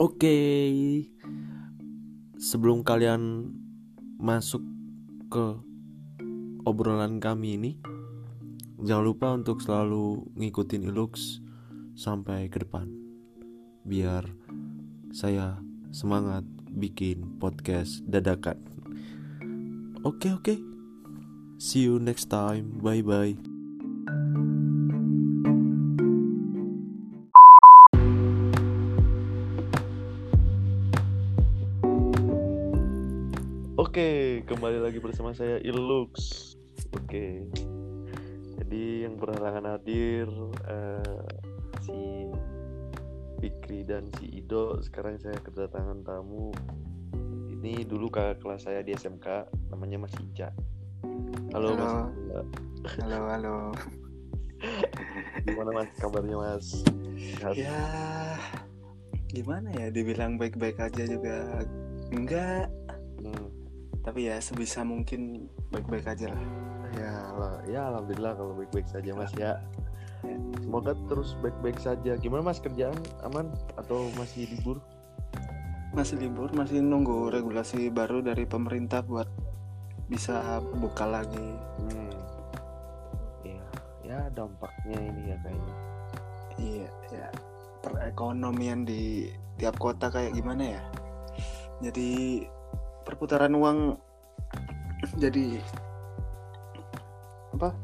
Oke, sebelum kalian masuk ke obrolan kami ini, jangan lupa untuk selalu ngikutin Ilux sampai ke depan, biar saya semangat bikin podcast dadakan. Oke oke, see you next time, bye bye. Kembali lagi bersama saya Ilux. Oke, jadi yang berhalangan hadir eh, si Fikri dan si Ido. Sekarang saya kedatangan tamu. Ini dulu kakak kelas saya di SMK, namanya Mas Ica. Halo, Mas. Halo. Ica. Halo, halo. Gimana Mas kabarnya Mas? Sehat? Ya, gimana ya? Dibilang baik-baik aja juga enggak. Hmm. Tapi ya sebisa mungkin baik-baik aja lah. Ya, lah- ya alhamdulillah kalau baik-baik saja Mas ya. Ya. Semoga terus baik-baik saja. Gimana Mas kerjaan aman atau masih libur? Masih libur, masih nunggu regulasi baru dari pemerintah buat bisa buka lagi. Hmm. Ya, ya dampaknya ini ya kayaknya. Iya, ya. Perekonomian di tiap kota kayak gimana ya? Jadi perputaran uang jadi apa?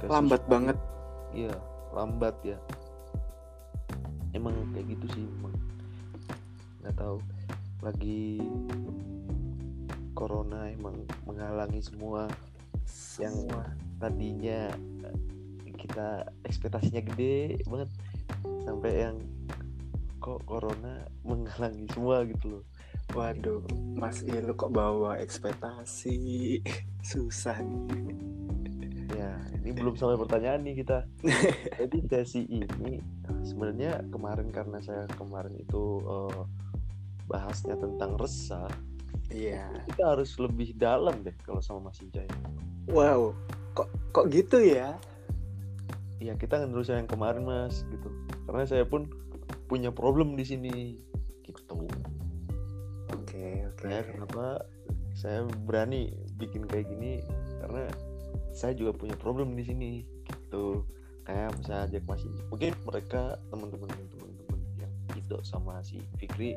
Kayak Lambat susah. banget. Iya, lambat ya. Emang kayak gitu sih emang. Nggak tahu. Lagi corona emang menghalangi semua yang Semua. tadinya eh, kita ekspektasinya gede banget sampai yang kok corona menghalangi semua gitu loh. Waduh, Mas Ilu kok bawa ekspektasi susah nih. Ya, ini belum sampai pertanyaan nih kita. Jadi sesi ini sebenarnya kemarin karena saya kemarin itu eh, bahasnya tentang resah, Iya. kita harus lebih dalam deh kalau sama Mas ini. Wow, kok kok gitu ya? Iya, kita ngerusak yang kemarin Mas gitu. Karena saya pun punya problem di sini gitu. Oke, oke. Saya kenapa saya berani bikin kayak gini karena saya juga punya problem di sini gitu. Kayak bisa ajak Mas Inca. Mungkin mereka teman-teman teman-teman yang Ido sama si Fikri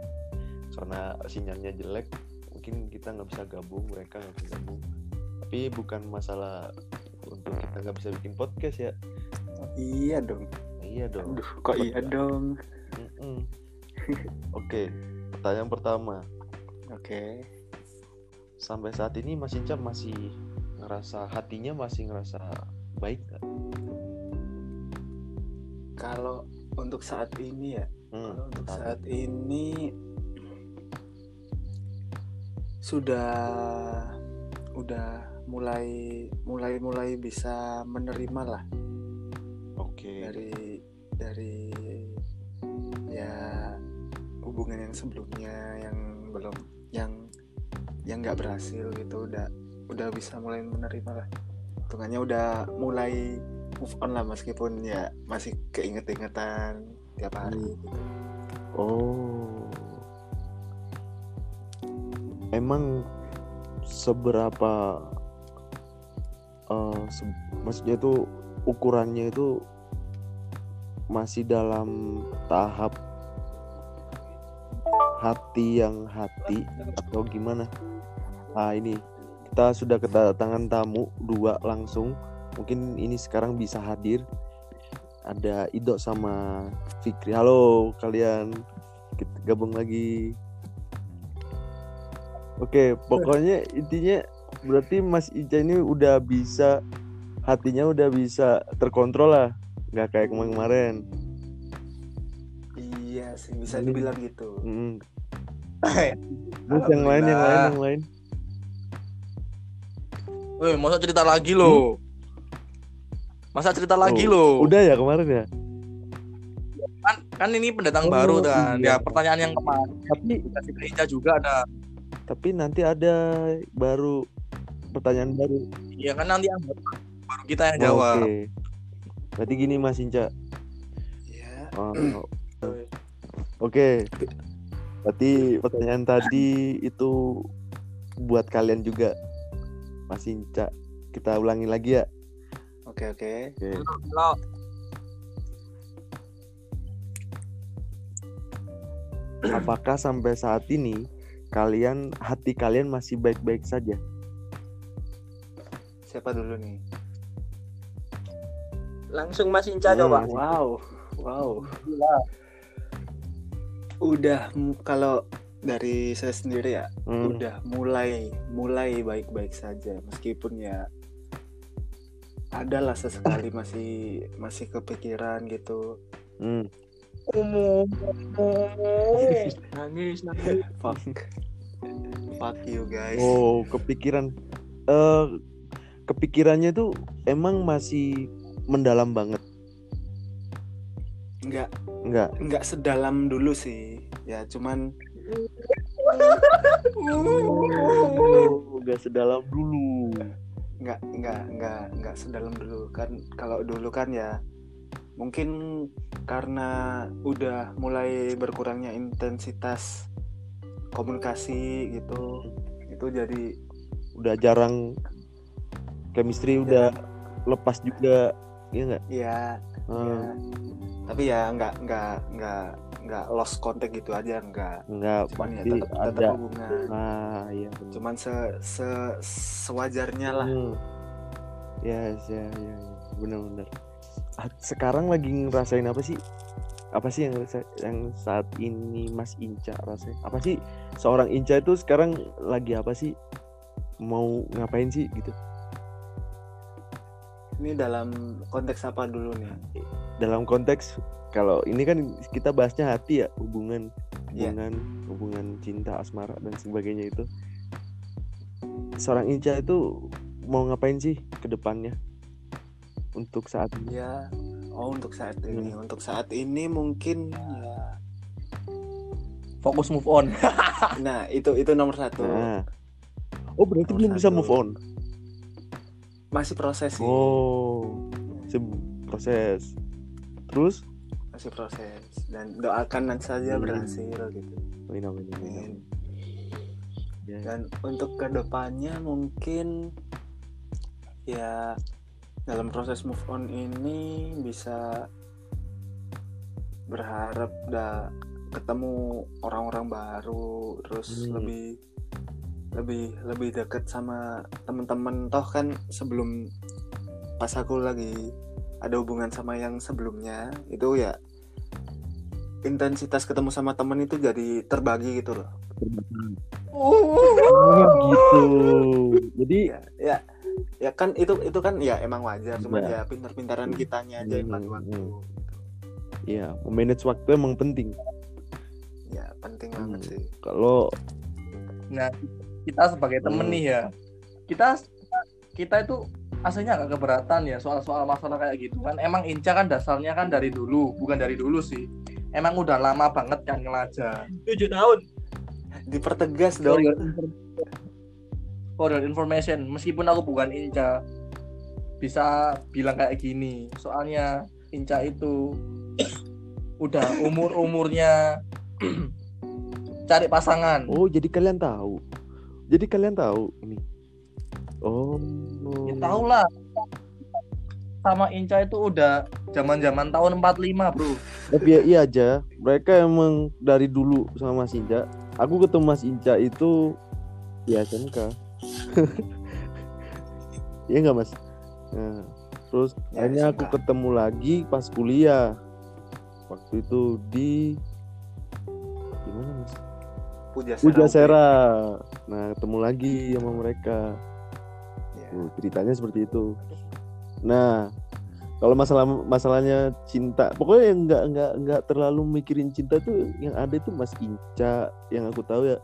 karena sinyalnya jelek mungkin kita nggak bisa gabung mereka nggak bisa gabung tapi bukan masalah untuk kita nggak bisa bikin podcast ya Iya dong. Nah, iya dong Aduh, kok iya dong? Mm-mm. oke pertanyaan pertama Oke. sampai saat ini Mas Inca masih ngerasa hatinya masih ngerasa baik nggak? Kalau untuk saat ini ya, Hmm, kalau untuk saat saat ini sudah udah mulai mulai mulai bisa menerima lah oke dari dari ya hubungan yang sebelumnya yang belum yang yang nggak berhasil gitu udah udah bisa mulai menerima lah hitungannya udah mulai move on lah meskipun ya masih keinget-ingetan tiap hari gitu. Oh. Emang seberapa eh se- maksudnya itu ukurannya itu masih dalam tahap hati yang hati atau gimana? Ah ini kita sudah kedatangan tamu dua langsung. Mungkin ini sekarang bisa hadir. Ada Ido sama Fikri. Halo kalian. Kita gabung lagi. Oke, pokoknya intinya berarti Mas Ica ini udah bisa hatinya udah bisa terkontrol lah. Nggak kayak kemarin-kemarin. Iya sih bisa Ini- dibilang gitu. Mm. Terus yang lain, yang lain, yang lain. Woi, masa cerita lagi lo? Masa cerita lagi Oh, lo? Udah ya kemarin ya. Kan, kan ini pendatang Oh, baru kan. iya. Ya pertanyaan yang kemarin Tapi kasih gereja juga ada. tapi nanti ada baru pertanyaan baru. Iya kan nanti yang baru kita yang jawab. Oke. Berarti gini Mas Inca. ya Oh, Oke. Berarti pertanyaan tadi itu buat kalian juga. Mas Inca. Kita ulangi lagi ya. oke oke. Kalau Apakah sampai saat ini kalian hati kalian masih baik-baik saja? siapa dulu nih langsung Mas Inca Hmm. coba. wow wow udah kalau dari saya sendiri ya Hmm. udah mulai mulai baik-baik saja meskipun ya adalah sesekali masih masih kepikiran gitu Hmm. Umum. Nangis, nangis. fuck fuck you guys Oh, kepikiran. Eh, kepikirannya tuh emang masih mendalam banget. nggak Enggak. nggak sedalam dulu sih ya cuman enggak sedalam dulu. nggak nggak nggak nggak sedalam dulu kan kalau dulu kan ya mungkin karena udah mulai berkurangnya intensitas komunikasi gitu itu jadi Udah jarang chemistry udah lepas juga. Iya enggak? ya, Hmm. ya tapi ya nggak nggak nggak nggak lost contact gitu aja nggak Enggak cuman ya tetap tetap ada. hubungan Ah, iya cuman se, se sewajarnya lah Hmm. Yes, ya, ya, ya. benar-benar. Ah, Sekarang lagi ngerasain apa sih? Apa sih yang yang saat ini Mas Inca rasain? Apa sih seorang Inca itu sekarang lagi apa sih? Mau ngapain sih gitu? Ini dalam konteks apa dulu nih Dalam konteks kalau ini kan kita bahasnya hati ya, hubungan, Iya. hubungan, hubungan cinta, asmara dan sebagainya itu. Seorang Inca itu mau ngapain sih ke depannya? Untuk saat ini? ya oh untuk saat ini Hmm. untuk saat ini mungkin ya Fokus move on. Nah, itu itu nomor satu. Nah. Oh, berarti Nomor belum bisa satu. move on. Masih proses sih. Oh, se- proses. Terus? Masih proses. Dan doakan nanti saja Hmm. berhasil gitu. Amin, amin, amin. Ya. Dan untuk ke depannya mungkin ya dalam proses move on ini bisa berharap dah ketemu orang-orang baru terus Hmm. lebih lebih lebih deket sama teman-teman toh kan sebelum pas aku lagi ada hubungan sama yang sebelumnya itu ya intensitas ketemu sama temen itu jadi terbagi gitu loh Oh, gitu. Jadi ya ya ya kan itu itu kan ya emang wajar cuman Ya. ya pintar-pintaran kitanya aja yang Hmm, bagi waktu hmm. gitu. ya, memanage waktu emang penting. ya penting banget Hmm. sih Kalau Nah, kita sebagai temen Hmm. nih ya, kita kita itu aslinya agak keberatan ya soal-soal masalah kayak gitu kan. Emang Inca kan dasarnya kan dari dulu, bukan dari dulu sih. Emang udah lama banget kan ngelajah. Tujuh tahun. dipertegas For dong your, infor- for your information, meskipun aku bukan Inca, bisa bilang kayak gini. Soalnya Inca itu udah umur-umurnya cari pasangan. oh, jadi kalian tahu. Jadi kalian tahu ini. Oh. Ya tahu lah. Sama Inca itu udah zaman-zaman tahun 45, Bro. Tapi ya iya aja, mereka emang dari dulu sama Mas Inca. Aku ketemu Mas Inca itu di SMK. Iya nggak Mas? Nah, terus Ya, akhirnya aku ketemu lagi pas kuliah. Waktu itu di gimana Mas? Puja Pujasera. Nah, ketemu lagi sama mereka. Ya. Tuh, ceritanya seperti itu. Nah, kalau masalah masalahnya cinta, pokoknya yang nggak nggak nggak terlalu mikirin cinta tuh yang ada itu Mas Inca yang aku tahu ya.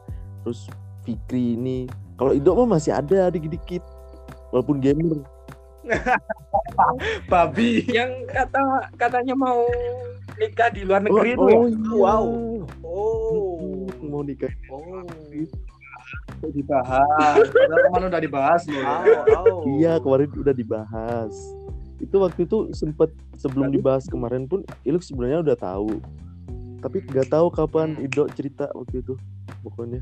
Terus Fikri ini. Kalau Ido mah masih ada dikit-dikit. Walaupun gamer. Babi. yang kata katanya mau nikah di luar Oh, negeri itu oh ya? iya. Wow. Oh. Mau nikah. Oh. Untuk dibahas. Padahal kemarin udah dibahas loh. ya. Iya kemarin udah dibahas. Itu waktu itu sempet sebelum dibahas kemarin pun Iluk sebenarnya udah tahu. Tapi nggak tahu kapan. Ido cerita waktu itu. Pokoknya.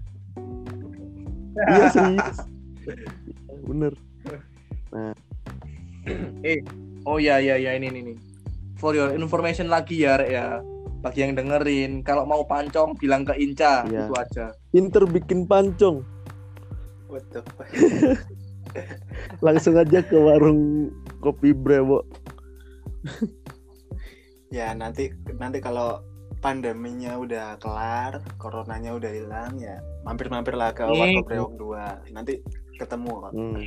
iya serius. Iya, Bener. Oh iya iya iya ini ini nih. For your information lagi ya Rek ya. Bagi yang dengerin, kalau mau pancong bilang ke Inca, Iya. itu aja. Pinter bikin pancong. What the fuck? Langsung aja ke warung kopi Brewo. Ya nanti nanti kalau pandeminya udah kelar, coronanya udah hilang ya mampir-mampir lah ke. Warkop Brewok 2. Nanti ketemu kok. Hmm.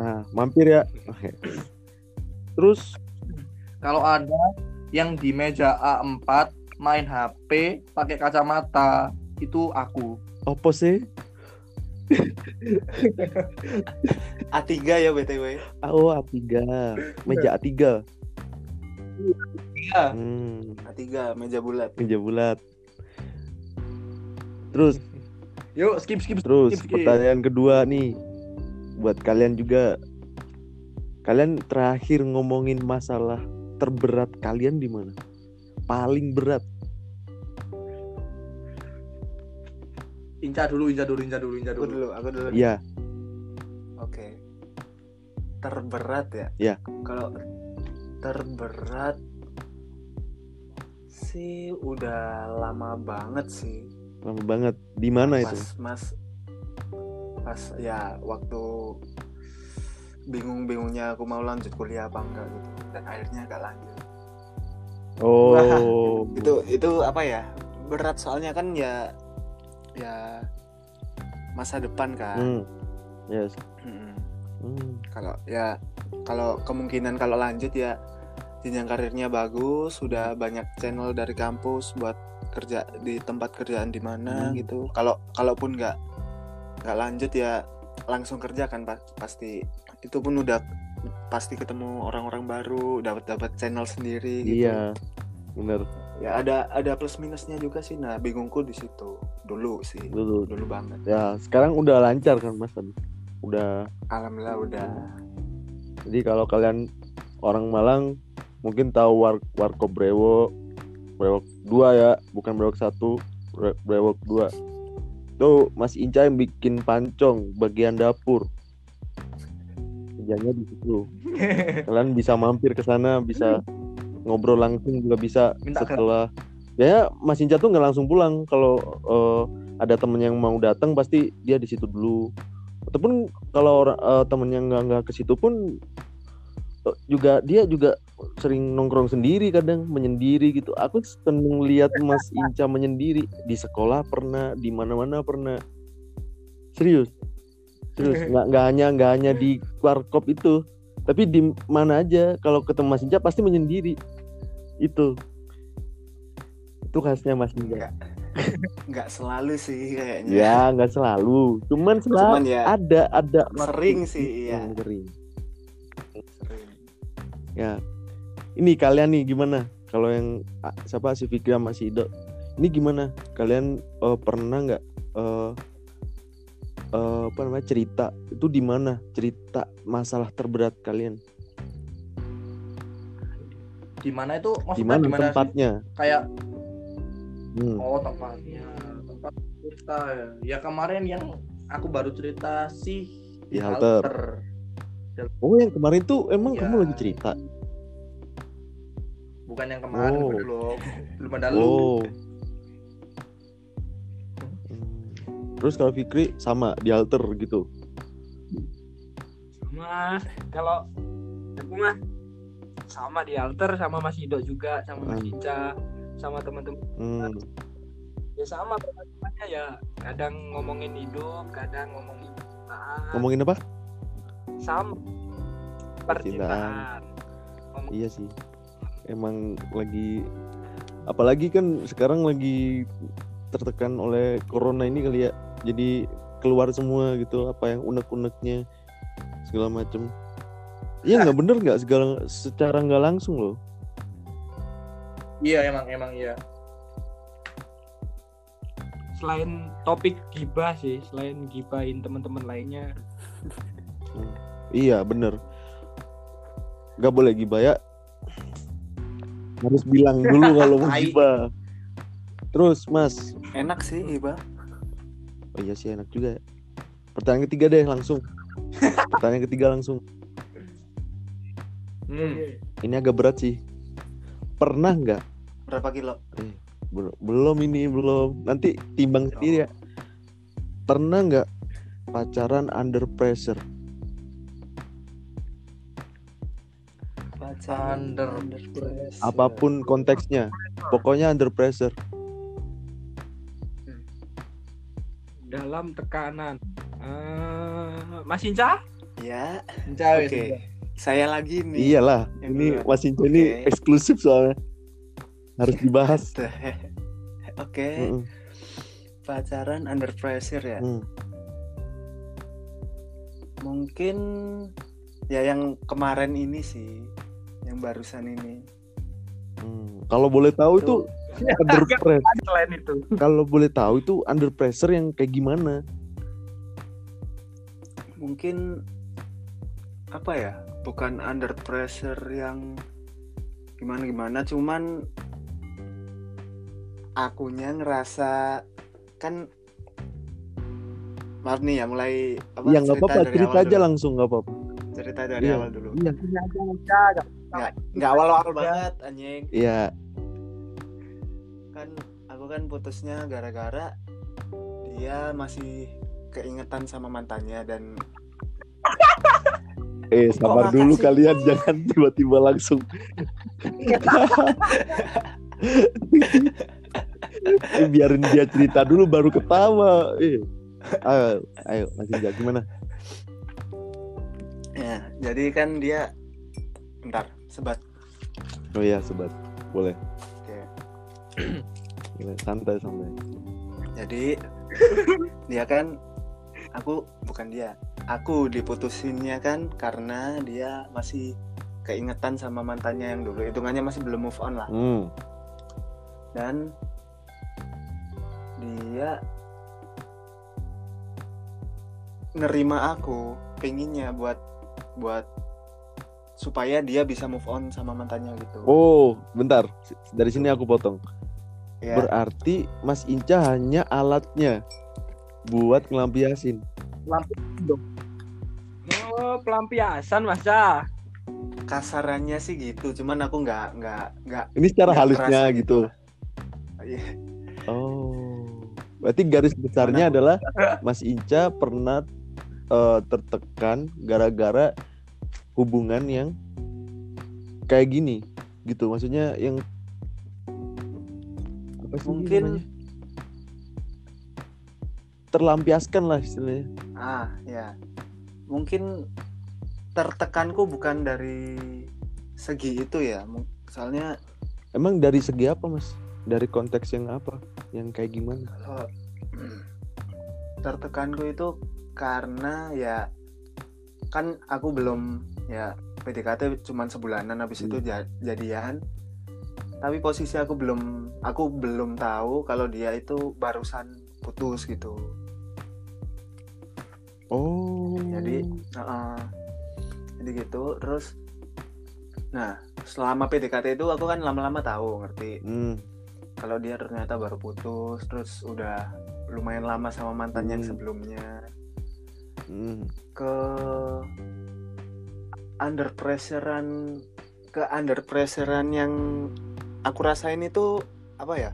Nah, mampir ya. Oke. Terus Kalau ada yang di meja A4 main HP pakai kacamata, itu aku. apa sih? A3 ya BTW. Oh, A3. Meja A3. Iya. Hmm, A3 meja bulat. meja bulat. Terus, Yuk skip skip terus skip, skip. pertanyaan kedua nih. Buat kalian juga. Kalian terakhir ngomongin masalah terberat kalian di mana? Paling berat. Inca dulu, Inca dulu, Inca dulu, Inca Aku dulu. dulu, aku dulu. Iya, Oke. Terberat ya? Ya. Kalau terberat sih udah lama banget sih. lama banget. Di mana pas, itu? Mas pas ya waktu bingung-bingungnya aku mau lanjut kuliah apa enggak gitu dan akhirnya gak lanjut. Oh. Itu itu apa ya? Berat soalnya kan ya ya masa depan kan. Hmm. Yes. Hmm. kalau ya kalau kemungkinan kalau lanjut ya jenjang karirnya bagus sudah banyak channel dari kampus buat kerja di tempat kerjaan di mana Hmm. gitu kalau kalaupun nggak nggak lanjut ya langsung kerja kan pa- pasti itu pun udah pasti ketemu orang-orang baru dapat dapat channel sendiri gitu Iya. Bener. Ya ada ada plus minusnya juga sih nah bingungku di situ dulu sih Dulu. dulu banget Ya, sekarang udah lancar kan, Mas? Udah alhamdulillah udah Jadi kalau kalian orang Malang mungkin tahu war Warkop Brewo, Brewok 2 ya, bukan Brewok 1, Bre- Brewok 2. Tuh Mas Inca yang bikin pancong bagian dapur. Kerjanya di situ. Kalian bisa mampir ke sana, bisa ngobrol langsung juga bisa Minta setelah. Ya Mas Inca tuh nggak langsung pulang. Kalau eh, ada temen yang mau datang pasti dia di situ dulu. Ataupun kalau eh, temennya nggak nggak ke situ pun eh, juga dia juga sering nongkrong sendiri kadang menyendiri gitu. Aku seneng lihat Mas Inca menyendiri. Di sekolah pernah di mana-mana pernah. Serius? Serius. Nggak nggak hanya nggak hanya di warkop itu tapi di mana aja kalau ketemu Mas Inca pasti menyendiri. Itu. Itu khasnya Mas Inca nggak. Selalu sih kayaknya. Ya nggak selalu. Cuman selalu cuman ya ada ada sering sih iya. sering. Sering. Ya. Ini kalian nih gimana? Kalau yang ah, siapa si Fikri sama si Ido. Ini gimana? Kalian eh, pernah nggak eh eh, apa namanya cerita itu di mana cerita masalah terberat kalian Di mana itu? di Maksudnya mana di mana sih? tempatnya Kayak Hmm, oh tempatnya, tempat cerita ya. Ya kemarin yang aku baru cerita sih Di halter. oh yang kemarin tuh emang Iya. kamu lagi cerita Bukan yang kemarin Oh. belum. Belum ada oh. Terus kalau Fikri sama di alter gitu sama kalau aku mah sama di alter sama Mas Ido juga sama Mas Hmm. Ica sama teman-teman Hmm. ya sama teman-temannya ya kadang ngomongin hidup kadang ngomongin percintaan ngomongin apa sama percintaan Ngomong- Iya sih. Emang lagi apalagi kan sekarang lagi tertekan oleh corona ini kali ya. Jadi keluar semua gitu apa yang unek-uneknya segala macem. Iya nggak bener nggak? Segala secara nggak langsung loh. Iya emang emang iya. selain topik gibah sih selain gibahin teman-teman lainnya. Iya bener. Gak boleh gibah ya. Harus bilang dulu kalau mau gibah. Terus mas. Enak sih Iba Oh iya sih enak juga. Ya Pertanyaan ketiga deh langsung. Pertanyaan ketiga langsung. Hmm. Ini agak berat sih. Pernah nggak? Berapa kilo? Bel- Belum ini belum. Nanti timbang sendiri ya. Pernah nggak pacaran under pressure? Pacaran Under pressure. Apa pun konteksnya Pokoknya under pressure dalam tekanan. Eh, Mas Inca ya. Mencari oke. Saya lagi nih. Iyalah Yang Ini duluan. Mas Inco ini Oke. eksklusif soalnya. Harus dibahas. Oke. Mm-mm. pacaran under pressure ya? Hmm. mungkin ya yang kemarin ini sih yang barusan ini Hmm. Kalau boleh tahu itu under pressure. itu Kalau boleh tahu itu under pressure yang kayak gimana? mungkin apa ya bukan under pressure yang gimana gimana cuman akunya ngerasa kan maaf nih ya mulai apa ya nggak apa-apa dari cerita awal aja dulu. langsung nggak apa-apa. cerita dari Iya. awal dulu Iya. Nggak nggak awal awal banget anjing Iya. kan aku kan putusnya gara-gara dia masih keingetan sama mantannya dan Eh sabar dulu kalian jangan tiba-tiba langsung. Eh, biarin dia cerita dulu baru ketawa. Eh. Ayo, ayo masih Inja, gimana? ya jadi kan dia bentar sebat Oh iya sobat, boleh. Oke. Boleh, Santai santai. jadi dia kan aku bukan dia aku diputusinnya kan karena dia masih keingetan sama mantannya yang dulu hitungannya masih belum move on lah Hmm. dan dia nerima aku pengennya buat buat supaya dia bisa move on sama mantannya gitu Oh, bentar. Dari sini aku potong. ya Berarti Mas Inca hanya alatnya buat ngelampiasin. oh pelampiasan masa kasarannya sih gitu cuman aku nggak nggak nggak Ini secara halusnya keras gitu. Iya. Oh. Berarti garis besarnya adalah Mas Inca pernah eh, tertekan gara-gara hubungan yang kayak gini gitu. Maksudnya yang apa sih Mungkin- namanya? terlampiaskan lah istilahnya. ah ya mungkin tertekanku bukan dari segi itu ya soalnya Emang dari segi apa, Mas? Dari konteks yang apa? Yang kayak gimana? kalau tertekanku itu karena ya kan aku belum ya PDKT cuman sebulanan habis itu ja- jadian tapi posisi aku belum aku belum tahu kalau dia itu barusan putus gitu Oh. Jadi, Heeh. jadi gitu terus nah selama PDKT itu aku kan lama-lama tahu ngerti Hmm. kalau dia ternyata baru putus terus udah lumayan lama sama mantannya yang Hmm. sebelumnya hmm. ke under pressurean ke under pressurean yang aku rasain itu apa ya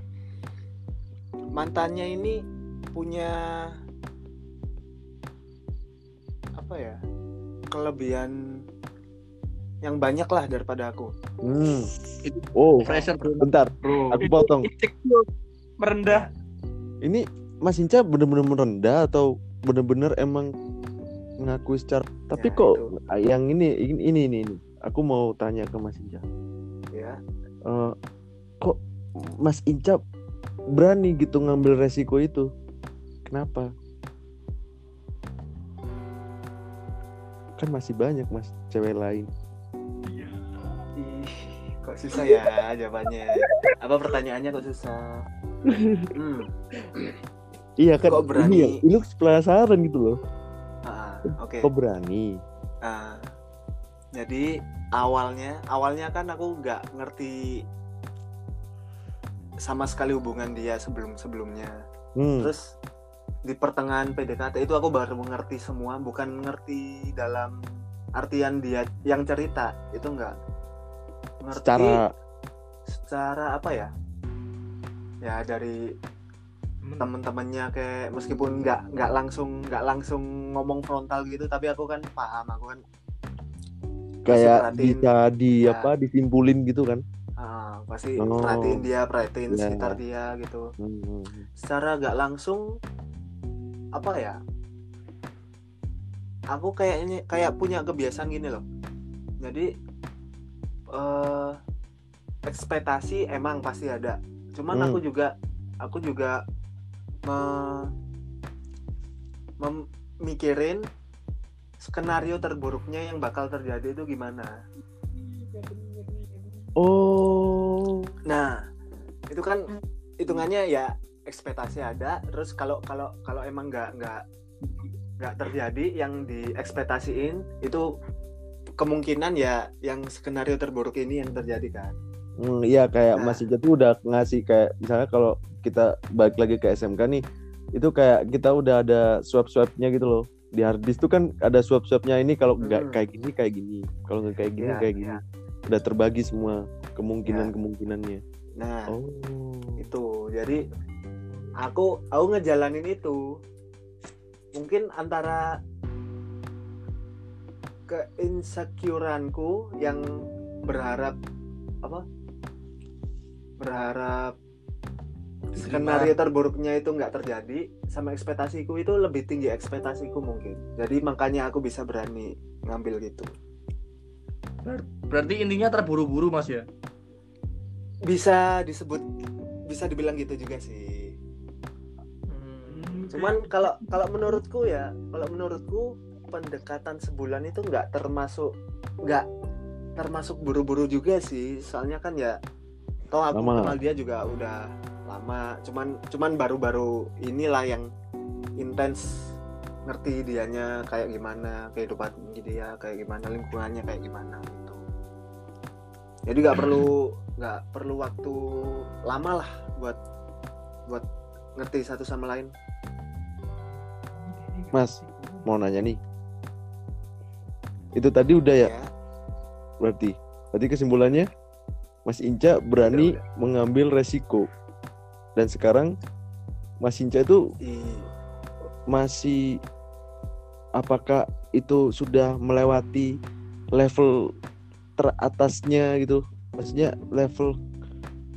mantannya ini punya apa ya kelebihan yang banyak lah daripada aku Hmm. Oh, Pressure bro. bentar. bro. Aku potong. Merendah Ini Mas Inca bener-bener merendah atau bener-bener emang ngakui secara tapi Ya, kok itu. yang ini ini ini ini, aku mau tanya ke Mas Inca. Ya. Eh, kok Mas Inca berani gitu ngambil resiko itu? Kenapa? Kan masih banyak mas cewek lain. Ih, kok susah ya jawabannya? Apa pertanyaannya kok susah? Hmm. Iya kan. Kok berani? ini, ini penasaran gitu loh. Oke Kok berani? Ah, jadi awalnya awalnya kan aku nggak ngerti sama sekali hubungan dia sebelum sebelumnya Hmm. terus di pertengahan PDKT itu aku baru mengerti semua bukan ngerti dalam artian dia yang cerita itu enggak ngerti Secara secara apa ya ya dari temen-temennya kayak meskipun nggak nggak langsung nggak langsung ngomong frontal gitu tapi aku kan paham aku kan kayak bisa di Ya. apa disimpulin gitu kan. ah, pasti Oh. perhatiin dia perhatiin Ya. sekitar dia gitu Hmm. secara nggak langsung apa ya aku kayaknya kayak punya kebiasaan gini loh jadi eh ekspektasi emang pasti ada cuman Hmm. aku juga aku juga memikirin skenario terburuknya yang bakal terjadi itu gimana Oh. Nah, itu kan hitungannya ya ekspektasi ada. Terus kalau kalau kalau emang nggak nggak nggak terjadi yang diekspektasiin itu kemungkinan ya yang skenario terburuk ini yang terjadi kan. Hmm, iya kayak Nah. Mas Ica tuh udah ngasih kayak misalnya kalau kita balik lagi ke SMK nih, itu kayak kita udah ada swab-swabnya gitu loh. Di hard disk tuh kan ada swab-swabnya ini kalau nggak Hmm. kayak gini kayak gini, kalau nggak kayak gini Iya, kayak gini. iya. Udah terbagi semua kemungkinan-kemungkinannya. Nah, Oh. itu jadi aku aku ngejalanin itu mungkin antara keinsecureanku yang berharap apa berharap skenario terburuknya itu nggak terjadi sama ekspektasiku itu lebih tinggi ekspektasiku mungkin. Jadi makanya aku bisa berani ngambil gitu. Ber- berarti intinya terburu-buru mas ya? Bisa disebut bisa dibilang gitu juga sih. Hmm. cuman kalau kalau menurutku ya kalau menurutku pendekatan sebulan itu nggak termasuk nggak termasuk buru-buru juga sih. Soalnya kan ya toh aku Lama. kenal dia juga udah lama cuman cuman baru-baru inilah yang intens ngerti dianya kayak gimana kehidupan dia kayak gimana lingkungannya kayak gimana gitu jadi nggak perlu nggak perlu waktu lama lah buat buat ngerti satu sama lain Mas, mau nanya nih. Itu tadi udah ya, berarti. Berarti kesimpulannya Mas Inca berani Udah, mengambil resiko. Dan sekarang Mas Inca itu I- masih apakah itu sudah melewati level teratasnya gitu? Maksudnya level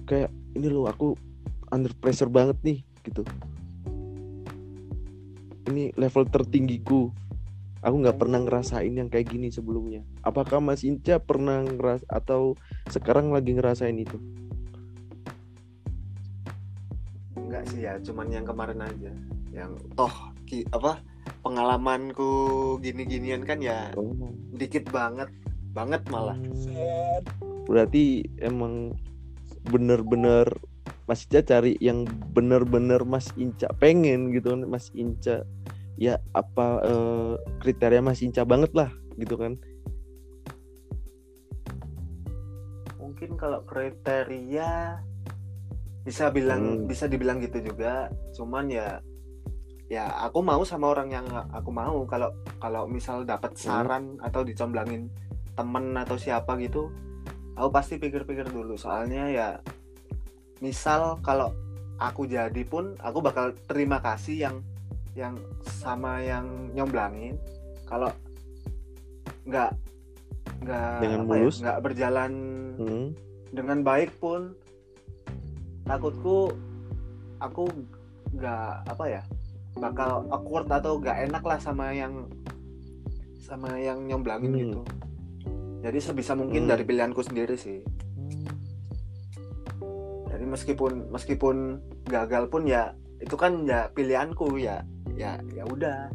kayak ini loh aku under pressure banget nih gitu. Ini level tertinggiku. Aku nggak pernah ngerasain yang kayak gini sebelumnya apakah Mas Inca pernah ngeras atau sekarang lagi ngerasain itu? Enggak sih ya cuman yang kemarin aja. Yang toh ki- apa pengalamanku gini-ginian kan ya oh. dikit banget banget malah. Berarti emang bener-bener Mas Inca cari yang bener-bener Mas Inca pengen gitu kan. Mas Inca ya apa eh, kriteria Mas Inca banget lah gitu kan mungkin kalau kriteria bisa bilang Hmm. bisa dibilang gitu juga. Cuman ya ya aku mau sama orang yang aku mau. Kalau kalau misal dapat saran atau dicomblangin temen atau siapa gitu aku pasti pikir-pikir dulu. Soalnya ya misal kalau aku jadi pun aku bakal terima kasih yang yang sama yang nyomblangin. Kalau nggak nggak Dengan ya, mulus? nggak berjalan Hmm. dengan baik pun takutku aku nggak apa ya bakal awkward atau nggak enak lah sama yang sama yang nyomblangin Hmm. gitu jadi sebisa mungkin Hmm. dari pilihanku sendiri sih jadi meskipun meskipun gagal pun ya itu kan ya pilihanku ya ya ya udah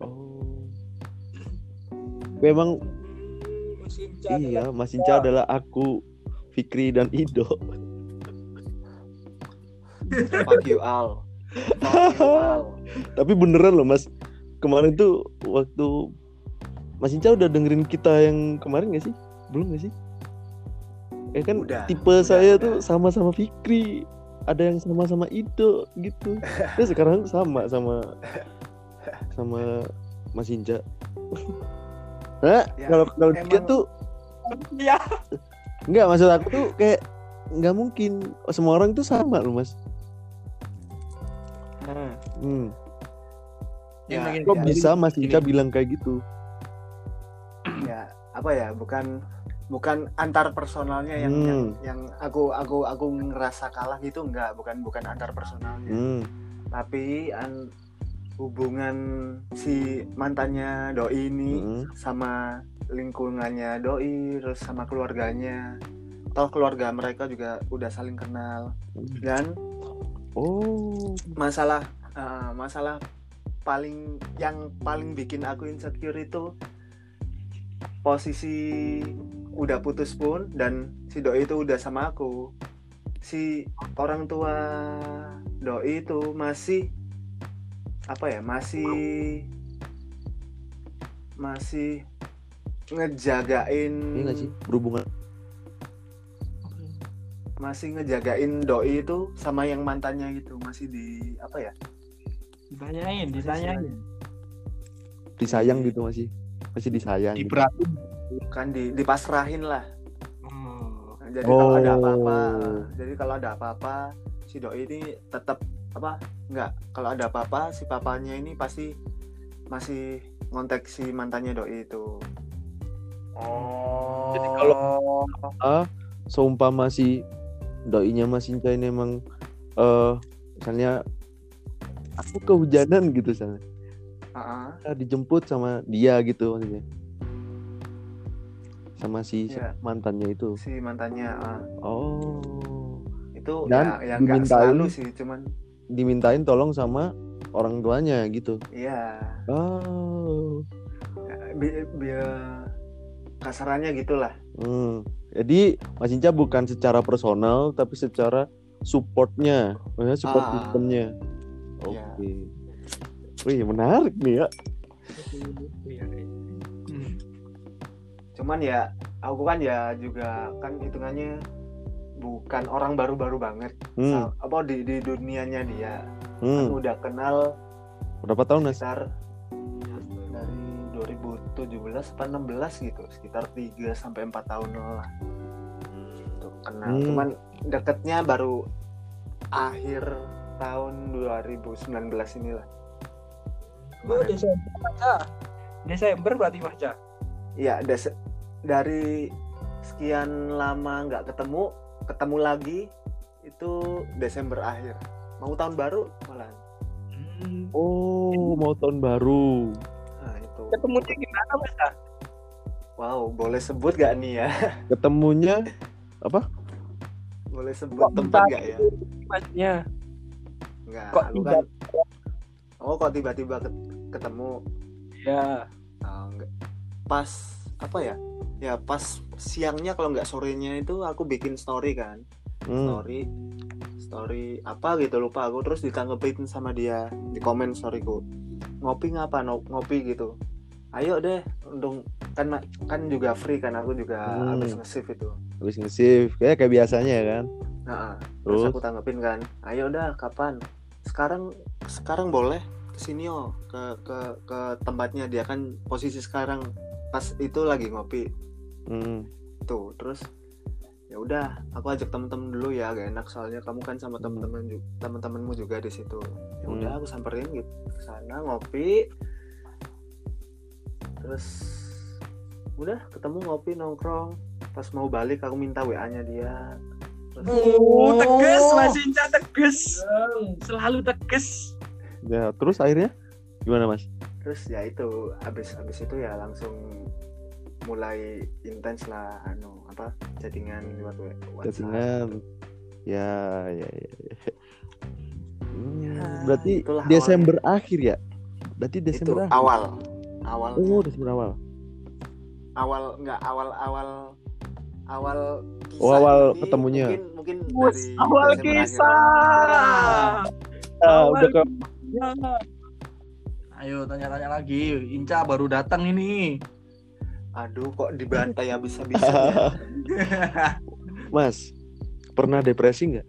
oh memang Mas Inca iya adalah- Mas Inca adalah aku Fikri dan Ido fuck you all. Tapi beneran loh Mas. Kemarin tuh waktu Mas Inca udah dengerin kita yang kemarin gak sih? Belum gak sih? Ya kan Udah, tipe udah, saya udah. tuh sama-sama Fikri. Ada yang sama-sama Ido gitu. Terus sekarang sama sama sama Mas Inca. Nah, Ya, kalau kalau dia tuh Iya. Enggak, maksud aku tuh kayak nggak mungkin semua orang tuh sama loh mas. Hmm. Hmm. Ya, Gini, Kok ya, bisa Mas. Inca bilang kayak gitu? ya apa ya bukan bukan antar personalnya yang Hmm. yang yang aku aku aku ngerasa kalah gitu enggak bukan bukan antar personalnya Hmm. tapi an, hubungan si mantannya doi ini Hmm. sama lingkungannya doi terus sama keluarganya toh keluarga mereka juga udah saling kenal dan Oh. masalah eh, masalah paling yang paling bikin aku insecure itu posisi udah putus pun dan si doi itu udah sama aku si orang tua doi itu masih apa ya masih masih ngejagain Ini nggak sih berhubungan? masih ngejagain doi itu sama yang mantannya gitu masih di apa ya ditanyain ditanyain Disayang gitu masih masih disayang. Gitu. Diberatin. kan di dipasrahin lah oh. Nah, jadi kalau ada Oh. apa-apa jadi kalau ada apa-apa si doi ini tetap apa enggak kalau ada apa-apa si papanya ini pasti masih ngontek si mantannya doi itu Oh. Jadi kalau- Ah, seumpama si doinya Mas Inca ini emang eh misalnya aku kehujanan gitu misalnya. Ah, Ah, dijemput sama dia gitu maksudnya. Sama si Iya. mantannya itu. si mantannya ah. Oh. itu Dan ya ya nggak selalu sih cuman Dimintain tolong sama orang tuanya gitu. iya Oh. bi- bi- kasarannya gitulah Hmm. Jadi Mas Inca bukan secara personal tapi secara supportnya, maksudnya support Ah. sistemnya. Oke. Iya. Wih menarik nih ya. Iya, iya. Hmm. cuman ya aku kan ya juga kan hitungannya bukan orang baru-baru banget Hmm. Sa- apa di di dunianya dia kan Hmm. udah kenal Berapa tahun sekitar dari 2017 apa 16 gitu sekitar 3 sampai 4 tahun lah Tuh, kenal Hmm. cuman deketnya baru akhir tahun 2019 inilah Oh, Desember baca. Desember berarti baca. Iya, des- dari sekian lama nggak ketemu, ketemu lagi itu Desember akhir. Mau tahun baru malah. Hmm. Oh, mau tahun baru. Nah, itu. Ketemunya gimana baca? Wow, boleh sebut gak nih ya? Ketemunya apa? Boleh sebut Kok tempat gak ya? Maksudnya Enggak, Kok aku kan Oh, kok tiba-tiba ket- ketemu ya Ah, enggak. Pas apa ya? Ya pas siangnya kalau nggak sorenya itu aku bikin story kan. Hmm. story story apa gitu lupa aku. Terus ditanggepin sama dia di komen storyku. Ngopi ngapa? No, ngopi gitu. Ayo deh untung kan kan juga free kan aku juga Hmm. habis nge-save itu. Habis nge-save kayak kayak biasanya ya kan. nah terus Terus? aku tanggepin kan ayo dah kapan? Sekarang sekarang boleh ke sini oh. Ke ke ke tempatnya. Dia kan posisi sekarang pas itu lagi ngopi hmm. tuh terus ya udah aku ajak temen-temen dulu ya gak enak soalnya kamu kan sama temen-temen ju- temen-temenmu juga di situ ya udah Hmm. aku samperin gitu ke sana ngopi terus udah ketemu ngopi nongkrong pas mau balik aku minta wa nya dia terus Oh, tegas Mas Inca tegas. Selalu tegas. Ya, terus akhirnya gimana Mas? terus ya itu habis habis itu ya langsung mulai intens lah anu apa chattingan lewat wa- WhatsApp Chattingan. Ya, ya, ya. ya. Hmm, Ya, berarti Desember akhir ya? Berarti itu Desember akhir. awal awal Oh, Desember awal. awal nggak awal awal awal kisah Oh, awal ini ketemunya. mungkin mungkin Bus, dari awal Desember akhir. kisah. Ah, udah ke Ayo tanya-tanya lagi. Inca baru datang ini. Aduh kok dibantai habis-habisan ya. Mas, pernah depresi nggak?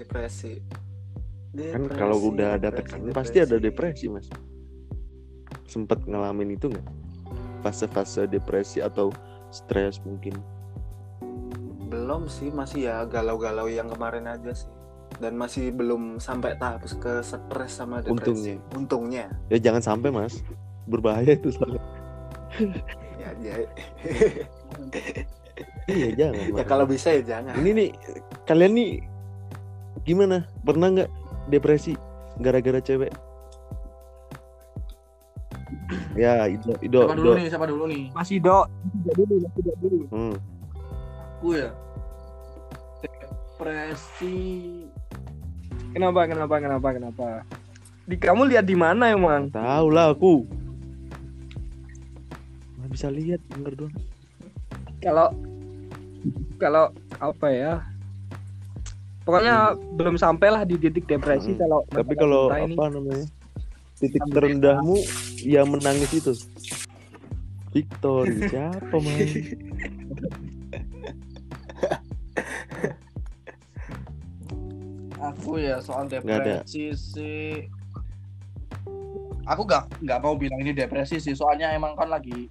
Depresi. Kan Depresi, kalau udah ada tekanan pasti ada depresi, Mas. Sempet ngalamin itu nggak? Fase-fase depresi atau stres mungkin? Belum sih, masih ya galau-galau yang kemarin aja sih. Dan masih belum sampai tahap ke stres sama depresi. Untungnya. Ya jangan sampai, Mas. Berbahaya itu soalnya. Ya, ya, Iya, jangan. ya kalau bisa ya jangan. Ini nih kalian nih gimana? Pernah nggak depresi gara-gara cewek? Ya, Ido, Ido, Siapa Ido. dulu nih? Siapa dulu nih? masih dok tidak dulu tidak dulu Hmm. Aku ya. Depresi. kenapa kenapa kenapa kenapa di kamu lihat di mana emang Tahu lah aku. Nggak bisa lihat, denger doang. kalau kalau apa ya pokoknya belum sampailah di titik depresi Hmm. kalau Tapi kalau cinta ini. apa namanya? Titik terendahmu yang menangis itu. Victory siapa man? Aku ya soal depresi sih. Aku gak nggak mau bilang ini depresi sih. Soalnya emang kan lagi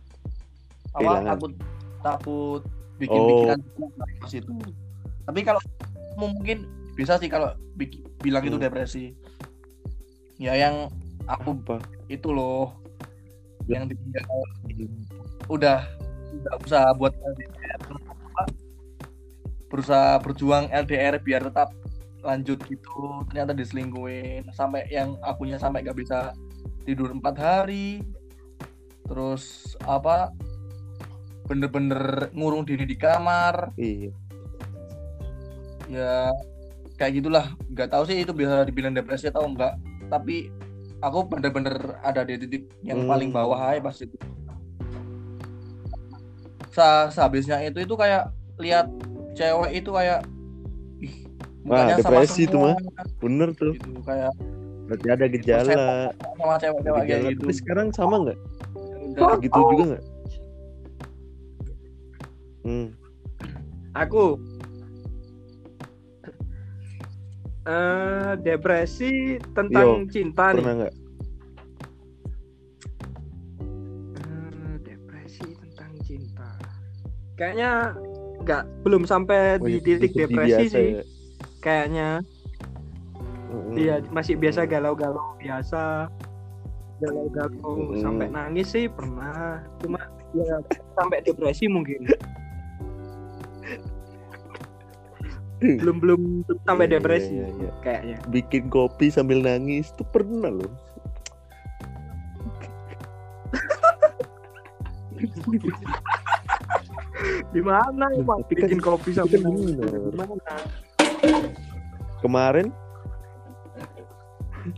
apa? Takut takut bikin Oh. pikiran ke situ. Tapi kalau mungkin bisa sih kalau bilang itu Hmm. depresi. Ya yang aku Apa? itu loh Ya. yang ditinggal udah udah usaha buat LDR berusaha berjuang LDR biar tetap lanjut gitu ternyata diselingkuhin sampai yang akunya sampai gak bisa tidur empat hari terus apa bener-bener ngurung diri di kamar Iya. ya kayak gitulah nggak tahu sih itu bisa dibilang depresi atau enggak tapi aku bener-bener ada di titik yang Hmm. paling bawah aja pas itu Sa sehabisnya itu itu kayak lihat cewek itu kayak ih mukanya depresi itu semua, Bener tuh. gitu kayak Berarti ada gejala. sama cewek-cewek kayak gitu Tapi sekarang sama nggak? Gitu juga nggak? Hmm. aku eh depresi tentang cinta nih Pernah nggak? Eh, depresi tentang cinta kayaknya nggak belum sampai Oh, di itu- titik depresi biasa sih ya? kayaknya Mm-mm. Iya masih biasa galau-galau biasa galau-galau Mm-mm. sampai nangis sih pernah cuma ya sampai depresi mungkin belum belum sampai Iya, iya, depresi iya, iya. kayaknya Bikin kopi sambil nangis tuh pernah loh. di mana emang Tapi kan- bikin kopi kan nangis bener. di mana Kemarin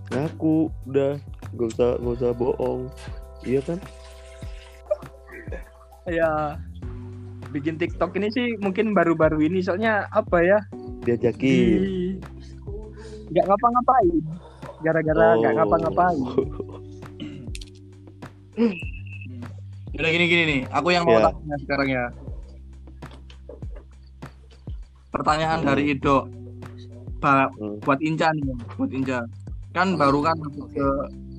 ngaku udah gak usah gak usah bohong. Iya kan? ya bikin TikTok ini sih mungkin baru-baru ini soalnya apa ya Diajakin. di nggak ngapa-ngapain gara-gara nggak Oh. ngapa-ngapain Udah gini gini nih, aku yang mau Ya. tanya sekarang ya. Pertanyaan Hmm. dari Ido, Ba- Hmm. buat Inca nih, buat Inca. Kan baru kan masuk ke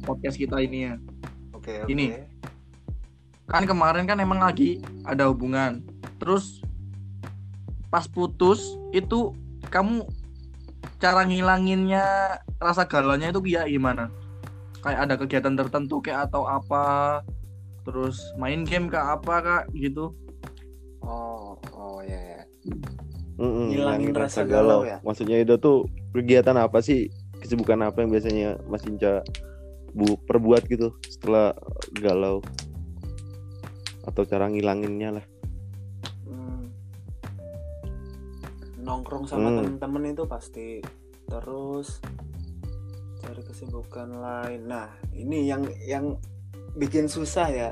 podcast kita ini ya. Oke, oke. Ini. Kan kemarin kan emang lagi ada hubungan. Terus pas putus itu kamu cara ngilanginnya rasa galaunya itu kayak gimana? Kayak ada kegiatan tertentu kayak atau apa? Terus main game kah apa kak gitu? Oh, oh ya ya. Mm-mm, Ngilangin rasa galau ya? Maksudnya itu tuh kegiatan apa sih? Kesibukan apa yang biasanya Mas Inca bu perbuat gitu setelah galau? Atau cara ngilanginnya lah? Nongkrong sama Hmm. temen-temen itu pasti terus cari kesibukan lain. Nah, ini yang yang bikin susah ya.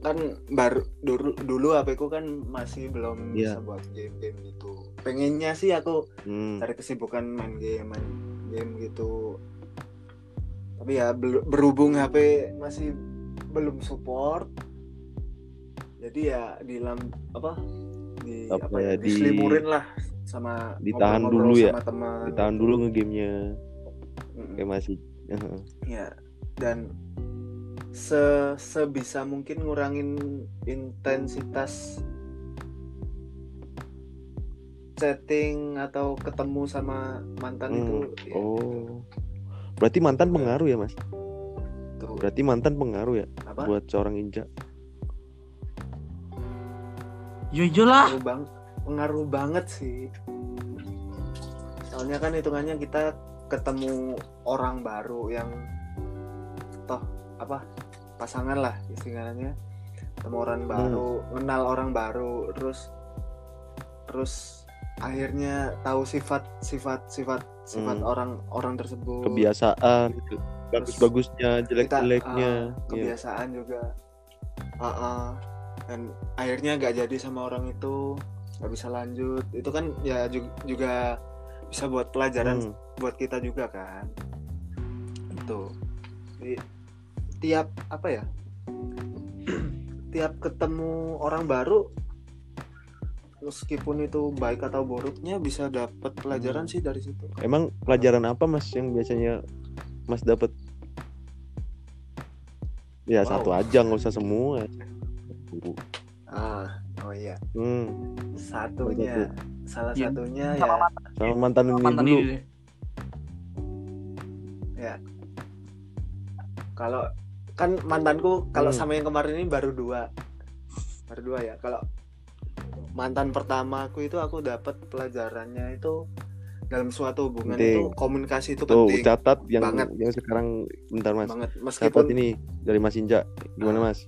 Kan baru dulu dulu HP ku kan masih belum Iya. bisa buat game-game gitu. pengennya sih aku Hmm. cari kesibukan main game main game gitu tapi ya berhubung HP masih belum support jadi ya di lam apa di Apa apa, ya, ya, di- diselimurin lah sama Ditahan ngobrol-ngobrol dulu ya, teman Ditahan dulu ngegamenya Mm-mm. kayak masih. ya dan se sebisa mungkin ngurangin intensitas chatting atau ketemu sama mantan Hmm, itu ya, Oh. Berarti mantan pengaruh ya, Mas? tuh. Berarti mantan pengaruh ya apa buat seorang Inja. Yo yo lah. pengaruh bang pengaruh banget sih soalnya kan hitungannya kita ketemu orang baru yang toh apa pasangan lah istilahnya ketemu orang baru kenal orang baru terus terus akhirnya tahu sifat sifat sifat sifat Hmm. orang orang tersebut Kebiasaan, gitu. bagus-bagusnya, Kita, jelek-jeleknya. ah, Iya. kebiasaan juga Ah, ah. Dan akhirnya nggak jadi sama orang itu nggak bisa lanjut itu kan ya ju- juga bisa buat pelajaran Hmm. buat kita juga kan itu Jadi, tiap apa ya tiap ketemu orang baru meskipun itu baik atau buruknya bisa dapat pelajaran Hmm. sih dari situ Emang pelajaran apa Mas yang biasanya Mas dapat? Ya Wow. satu aja nggak usah semua. ah oh iya Hmm. satunya salah Iya. satunya Sama ya Sama mantan ini Mantan dulu. ini. kalau kan mantanku kalau Hmm. sama yang kemarin ini baru dua baru dua ya kalau mantan pertama aku itu aku dapat pelajarannya itu dalam suatu hubungan Penting. itu komunikasi itu Tuh penting catat yang Banget. yang sekarang bentar Mas. banget Catat meskipun ini dari Mas Inja. Gimana Ah. Mas?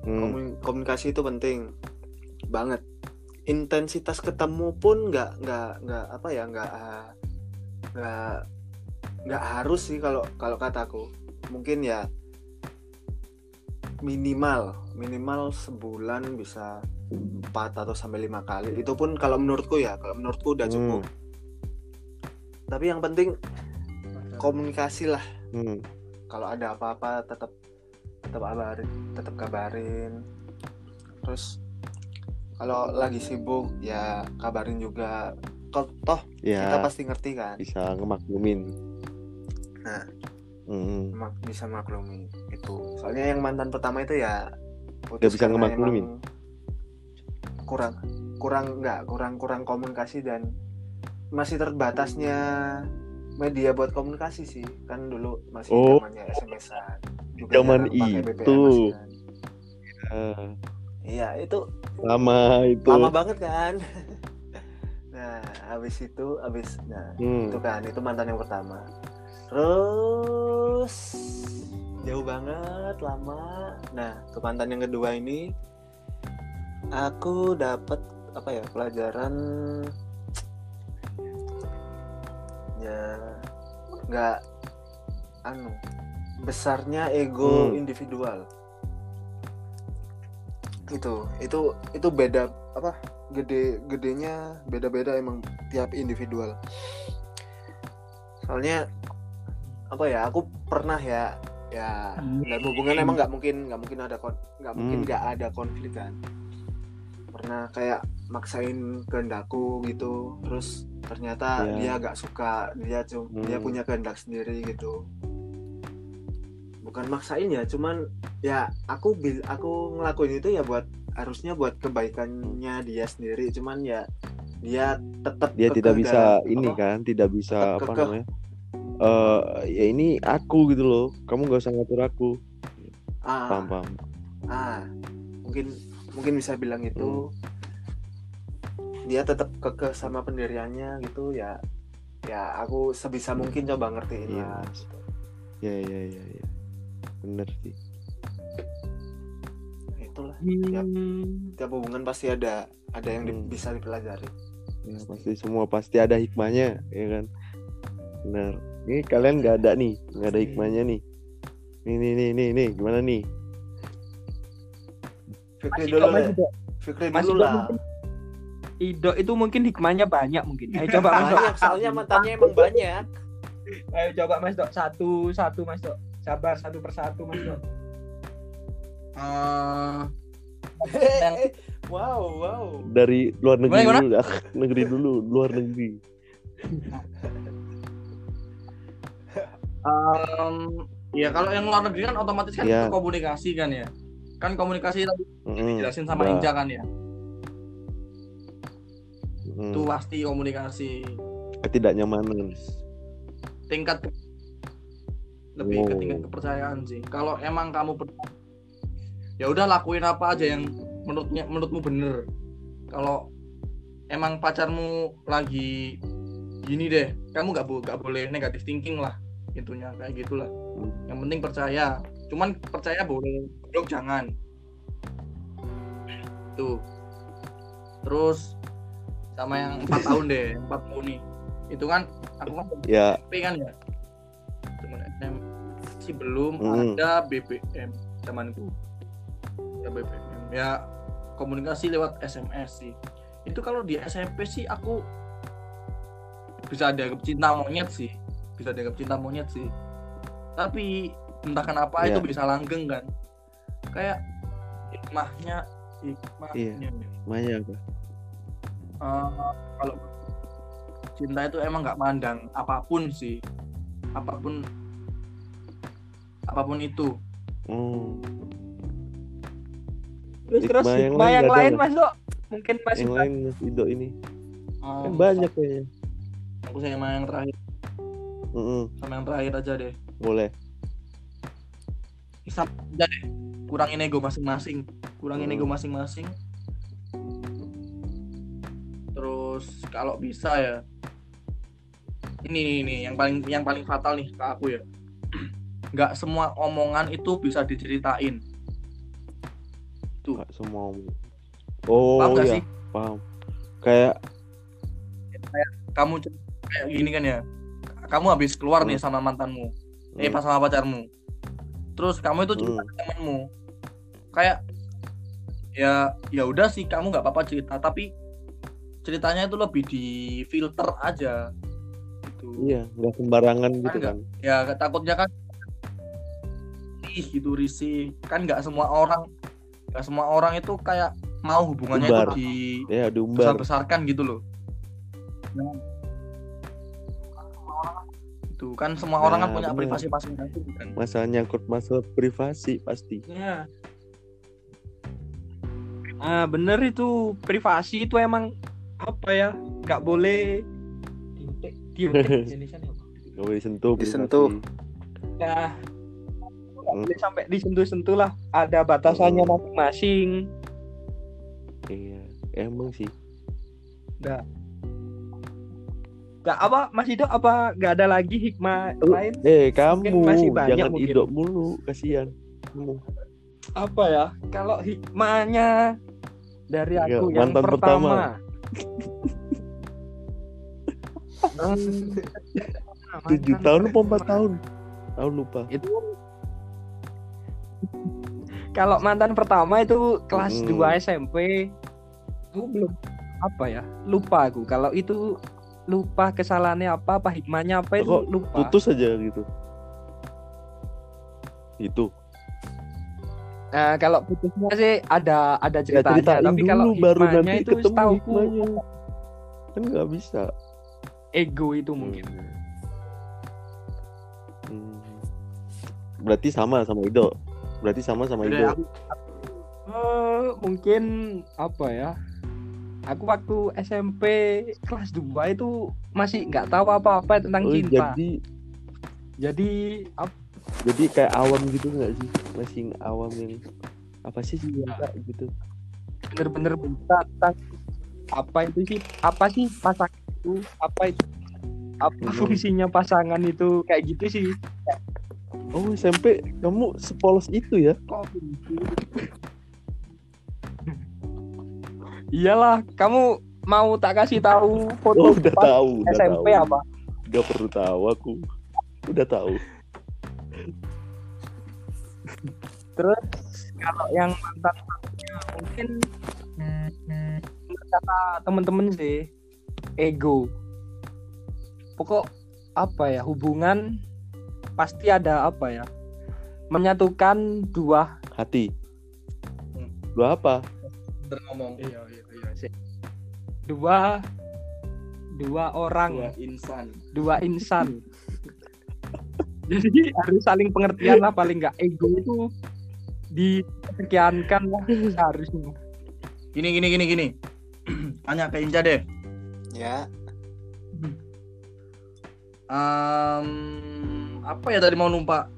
Hmm. komun- komunikasi itu penting banget intensitas ketemu pun nggak nggak nggak apa ya nggak ah, nggak nggak harus sih kalau kalau kataku mungkin ya minimal minimal sebulan bisa empat atau sampai lima kali itu pun kalau menurutku ya kalau menurutku udah cukup Hmm. tapi yang penting komunikasi lah Hmm. kalau ada apa-apa tetap tetap kabarin tetap kabarin. Terus kalau lagi sibuk ya kabarin juga. Toh- toh kita Ya pasti ngerti kan? Bisa ngemaklumin. Nah. Mak- bisa maklumi itu soalnya yang mantan pertama itu ya Nggak bisa ngemaklumin. kurang kurang nggak kurang kurang komunikasi dan masih terbatasnya media buat komunikasi sih kan dulu masih Oh. zamannya SMS-an juga Zaman itu. kan. Ah, iya itu lama itu. lama banget kan nah habis itu habis nah Hmm. itu kan itu mantan yang pertama terus jauh banget lama nah ke mantan yang kedua ini aku dapat apa ya pelajaran ya nggak anu besarnya ego Hmm. individual. Itu itu itu beda apa gede gedenya beda-beda emang tiap individual. Soalnya apa ya aku pernah ya ya dalam hubungan emang nggak mungkin nggak mungkin ada nggak mungkin Hmm. nggak ada konflik kan. Pernah kayak maksain kehendakku gitu terus ternyata Ya. dia nggak suka dia cum dia Hmm. punya kehendak sendiri gitu bukan maksain ya cuman ya aku bil aku ngelakuin itu ya buat harusnya buat kebaikannya dia sendiri cuman ya dia tetap Dia tidak bisa ini apa, kan, tidak bisa apa namanya? Eh ya ini aku gitu loh. Kamu gak usah ngatur aku. ah, Paham paham. ah mungkin mungkin bisa bilang itu Hmm. Dia tetap kekeh sama pendiriannya gitu ya ya aku sebisa mungkin coba ngertiin Iya, lah gitu. Ya ya ya ya. Bener sih. itulah Hmm. tiap hubungan pasti ada ada yang di- Hmm. bisa dipelajari Ya, pasti semua pasti ada hikmahnya, ya kan? Bener. Ini kalian nggak ada nih, nggak ada hikmahnya nih. Nih nih nih nih nih, gimana nih? Fikri dulu kok. Fikri dulu lah mungkin Ido itu mungkin hikmahnya banyak mungkin. Ayo coba Mas Dok. banyak soalnya mantannya emang banyak Ayo coba Mas Dok satu satu Mas Dok. Sabar satu persatu Mas Dok. Eh, Eh, wow wow dari luar negeri Gimana, dulu dah. negeri dulu luar negeri em, ya kalau yang luar negeri kan otomatis kan itu komunikasi kan ya. Kan komunikasi tadi Mm-mm. jelasin sama Udah. Inja kan ya. Mm. Itu pasti komunikasi ketidaknyamanan tingkat ke- lebih ke Oh. tingkat kepercayaan sih. Kalau emang kamu ya udah lakuin apa aja yang menurutnya menurutmu bener. Kalau emang pacarmu lagi gini deh, kamu nggak bo- nggak boleh negatif thinking lah intinya kayak gitulah. Hmm. Yang penting percaya. Cuman percaya boleh, blok jangan. Tuh. Terus sama yang empat tahun deh, empat tahun nih. Itu kan aku kan ya. SMP kan ya? Cuman SM sih belum Mm. ada BBM zamanku ya BBM ya komunikasi lewat SMS sih. Itu kalau di SMP sih aku bisa dianggap cinta monyet sih. Bisa dianggap cinta monyet sih. Tapi entah kenapa Iya. itu bisa langgeng kan. Kayak hikmahnya hikmahnya. Iya. Maya apa Eh, kalau cinta itu emang nggak mandang apa pun sih. Apa pun apa pun itu. Oh Terus terus Hikmah yang hikmah yang ada lain? Mas Dok. Mungkin Mas yang lain Mas Ido ini. Eh, kan banyak kayaknya. aku sama yang terakhir. Mm-mm. sama yang terakhir aja deh. Boleh. Sama aja deh. Kurangin ego masing-masing. Kurangin Hmm. ego masing-masing terus kalau bisa ya ini nih, nih yang paling yang paling fatal nih ke aku ya. Nggak semua omongan itu bisa diceritain. Nggak semua omong. oh paham nggak ya sih? paham. Kayak kamu cer- kayak gini kan ya. Kamu habis keluar nih Hmm. sama mantanmu. Eh mm, pas sama pacarmu. Terus kamu itu cerita Hmm. temanmu. Kayak ya ya udah sih kamu nggak apa-apa cerita. Tapi ceritanya itu lebih di filter aja. Gitu. Iya nggak sembarangan gitu nggak. kan? ya takutnya kan ih gitu risih. Kan nggak semua orang nggak semua orang itu kayak mau hubungannya Umbar. itu di ya diumbar besar-besarkan gitu loh. Itu kan semua orang kan Nah, punya bener. privasi masing-masing kan? Masalah nyangkut masalah privasi pasti. Ya Ah bener itu. Privasi itu emang apa ya nggak boleh nih apa? nggak boleh sentuh Disentuh. privasi. Nah, nggak Hmm. boleh sampai disentuh-sentuh lah ada batasannya Hmm. masing-masing iya emang sih nggak nggak apa Mas Ido apa nggak ada lagi hikmah Lu- lain eh kamu Mungkin masih banyak jangan mungkin. idok mulu kasihan kamu apa ya kalau hikmahnya dari Ya, aku yang mantan pertama. pertama, tujuh tahun apa empat tahun? Tahun lupa. Itu kalau mantan pertama itu kelas Hmm. 2 SMP aku belum apa ya lupa aku. Kalau itu lupa kesalahannya apa apa hikmahnya apa itu Kok lupa. putus aja gitu? Itu Nah, kalau putusnya sih ada ada ya ceritanya ceritain tapi dulu kalau baru nanti itu ketemu hikmahnya. kan nggak bisa. Ego itu mungkin. Hmm. berarti sama sama Ido? Berarti sama sama Ido? Eh, mungkin apa ya? Aku waktu SMP kelas 2 itu masih nggak tahu apa-apa tentang Oh, cinta. jadi jadi ap- jadi kayak awam gitu nggak sih? Masih awam yang apa sih cinta gitu? Bener-bener buta tentang apa itu sih? Apa sih pasangan itu? Apa itu? Apa Hmm. fungsinya pasangan itu? Kayak gitu sih. Oh SMP kamu sepolos itu ya? Kok iyalah kamu mau tak kasih tahu foto oh udah tahu udah SMP tahu. apa? Gak perlu tahu aku. Udah tahu terus kalau yang mantan mungkin kata temen-temen sih. Ego. Pokok apa ya hubungan pasti ada apa ya? Menyatukan dua hati. Hmm. dua apa? Ngomong iya iya iya sih. dua dua orang. Dua insan. Dua insan. Jadi harus saling pengertian lah paling nggak ego itu disekiankan lah seharusnya. Gini gini gini gini. Tanya ke Inca deh. Ya, Em, apa ya tadi mau numpak?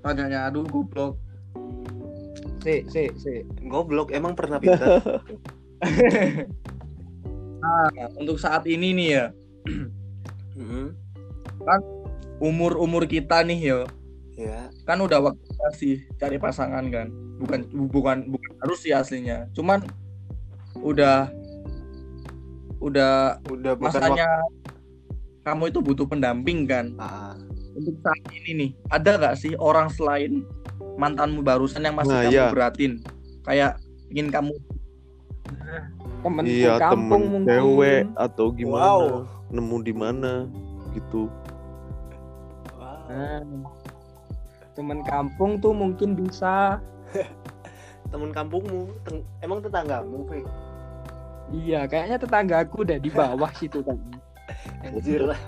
Tanyanya aduh goblok. Si si si. Goblok emang pernah pintar. nah untuk saat ini nih ya. Mhm. umur umur kita nih ya Ya, kan udah waktu sih cari pasangan kan bukan bukan bukan harus sih aslinya cuman udah udah udah masanya kamu itu butuh pendamping kan. Ah, untuk saat ini nih ada nggak sih orang selain mantanmu barusan yang masih Nah, kamu iya. beratin kayak ingin kamu temen iya kampung temen mungkin cewek atau gimana Wow. nemu di mana gitu wow. Nah, temen kampung tuh mungkin bisa Temen kampungmu, teng- emang tetanggamu, Fik? iya kayaknya tetangga aku udah di bawah situ kan Anjir lah.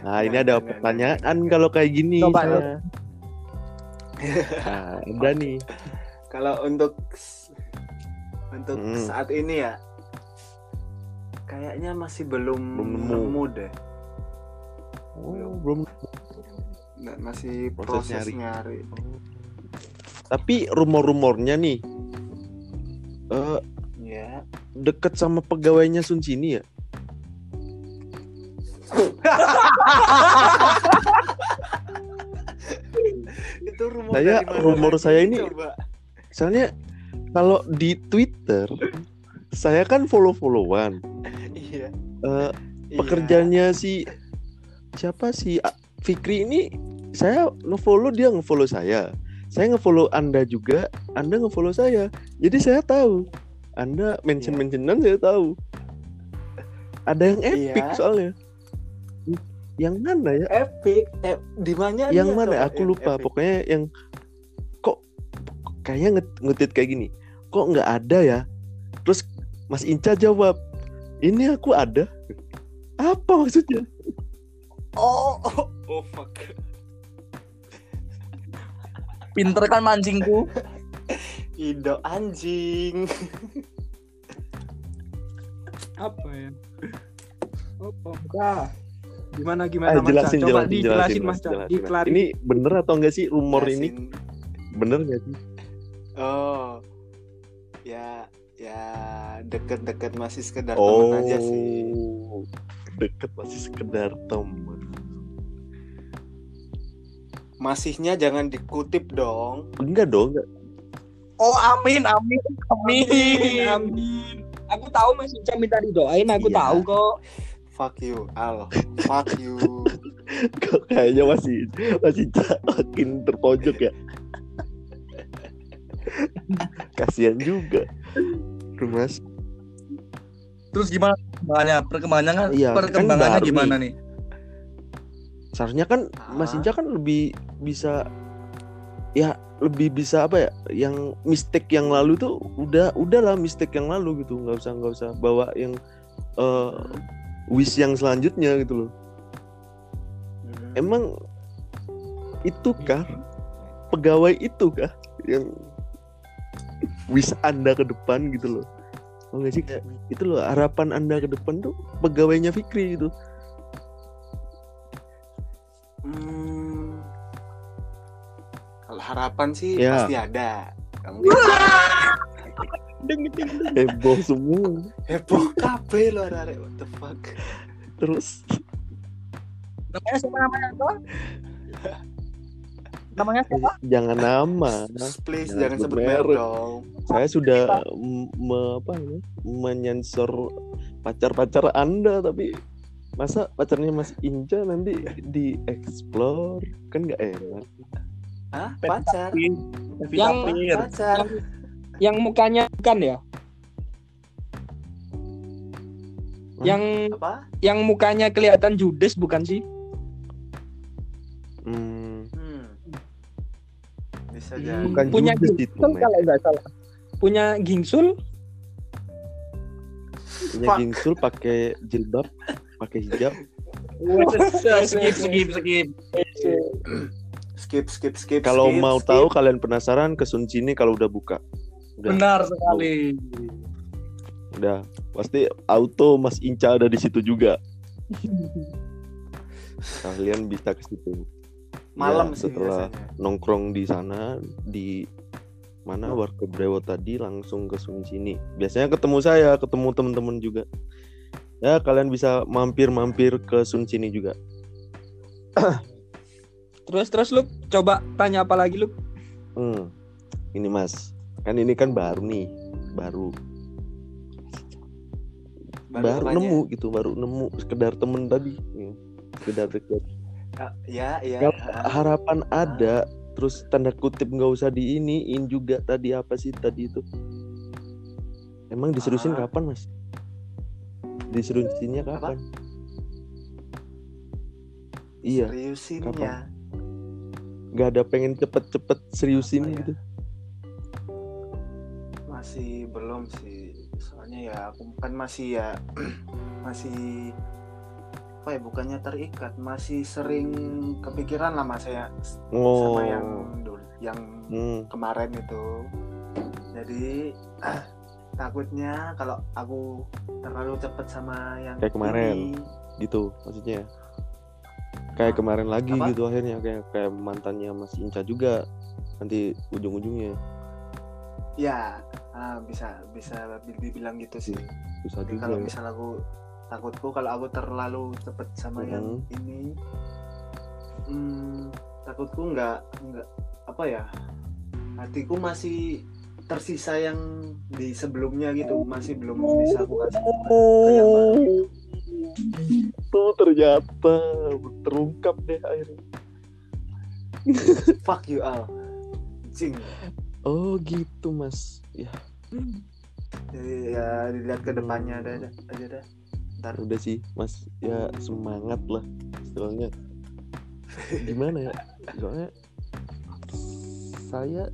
nah ini ada pertanyaan kalau kayak gini Coba, saya. nah, ada nih Kalau untuk untuk Hmm. saat ini ya, kayaknya masih belum, Belum nemu. nemu deh. oh, belum masih Proses proses, nyari. nyari. tapi rumor-rumornya nih Ya. deket sama pegawainya Sun Sini ya Itu rumor Saya- mana rumor saya ini- coba? soalnya kalau di Twitter saya kan follow-followan Iya. Eh, Iya. pekerjaannya si siapa sih A- Fikri ini saya ngefollow dia ngefollow saya. Saya ngefollow anda juga anda ngefollow saya. Jadi saya tahu. Anda mention mentionan saya tahu. Ada yang epic Iya. soalnya. Yang mana ya? Epic. Eh, di mana? yang mana? aku lupa. Epic. pokoknya yang kok kayaknya nge- ngetit kayak gini. Kok nggak ada ya? Terus Mas Inca jawab ini aku ada. Apa maksudnya? Oh, oh, oh fuck. Pinter kan mancingku Ido anjing. apa ya apa Nah, gimana Ah, gimana Mas jelasin, Cak? coba jelasin, dijelasin jelasin, Mas Mas, Cak. jelasin. Ini bener atau enggak sih rumor ini? Jelasin. Bener nggak sih? Oh. Ya, ya deket-deket masih sekedar Oh, teman aja sih. deket masih sekedar teman. Masihnya jangan dikutip dong. Enggak dong, enggak. oh amin amin amin amin aku tahu Mas Ica minta didoain aku Iya. tahu kok Fuck you, Al. Fuck you. Kok kayaknya masih masih makin terpojok ya. Kasihan juga. Tuh, Mas. terus gimana perkembangannya perkembangannya Iya, kan perkembangannya baru gimana nih Seharusnya kan Mas Ah. Inca kan lebih bisa ya lebih bisa apa ya yang mistake yang lalu tuh udah udahlah mistake yang lalu gitu. Nggak usah nggak usah bawa yang eh, wish yang selanjutnya gitu loh. Hmm. emang itu kah pegawai itu kah yang wish anda ke depan gitu loh? Oh nggak sih? Kayak itu loh harapan anda ke depan tuh pegawainya Fikri gitu Hmm. Kalau harapan sih Ya. pasti ada. Kamu heboh semua heboh kabeh lo arek what the fuck. terus namanya siapa namanya apa namanya siapa jangan nama Please Jangan jangan sebut merek dong. saya sudah me- apa ya menyensor pacar-pacar anda tapi masa pacarnya Mas Inca nanti di explore kan nggak enak Hah? Pacar? Yang-. Pacar. yang mukanya bukan ya Yang Apa? yang mukanya kelihatan judes bukan sih? Hmm, Hmm. bisa Hmm. jadi bukan Punya Judas itu, kalau nggak salah. Punya Gingsul Punya gingsul pakai jilbab, pakai hijab. skip skip skip skip skip skip Kalau skip, mau skip. tahu kalian penasaran ke Sun Sini kalau udah buka. Udah, benar sekali udah pasti auto Mas Inca ada di situ juga. Kalian bisa ke situ. malam Ya, sih setelah biasanya nongkrong di sana di mana warga Brewo tadi langsung ke Sun Sini. Biasanya ketemu saya, ketemu teman-teman juga. Ya kalian bisa mampir-mampir ke Sun Sini juga. terus terus lu coba tanya apa lagi lu? Hmm. Ini Mas, kan ini kan baru nih, baru baru, apanya? nemu gitu, baru nemu sekedar temen tadi, Ya, sekedar dekat. Ah, ya ya Kalau ah. harapan ada, terus tanda kutip nggak usah diiniin juga tadi apa sih tadi itu? Emang diseriusin Ah. kapan Mas? Diseriusinnya kapan? Iya, seriusin kapan? ya nggak ada pengen cepet-cepet seriusin Apa ya? gitu. masih belum sih soalnya ya aku kan masih ya masih apa ya bukannya terikat masih sering kepikiran lah mas ya Oh, sama yang dulu yang hmm, kemarin itu jadi ah, takutnya kalau aku terlalu cepet sama yang Kayak kemarin. ini, gitu maksudnya. Kayak kemarin lagi Apa? gitu akhirnya kayak kayak mantannya Mas Inca juga nanti ujung-ujungnya ya ah, bisa bisa dibilang gitu sih bisa Jadi juga. kalau misal aku takutku kalau aku terlalu cepet sama yang Mhm. ini hmm, takutku nggak nggak apa ya hatiku masih tersisa yang di sebelumnya gitu masih belum bisa aku kasih baru. Itu ternyata terungkap deh akhirnya. fuck you all Jing. Oh gitu mas. Ya jadi ya dilihat ke depannya ada ada- aja dah ntar udah sih mas ya semangat lah istilahnya. Gimana ya? Soalnya saya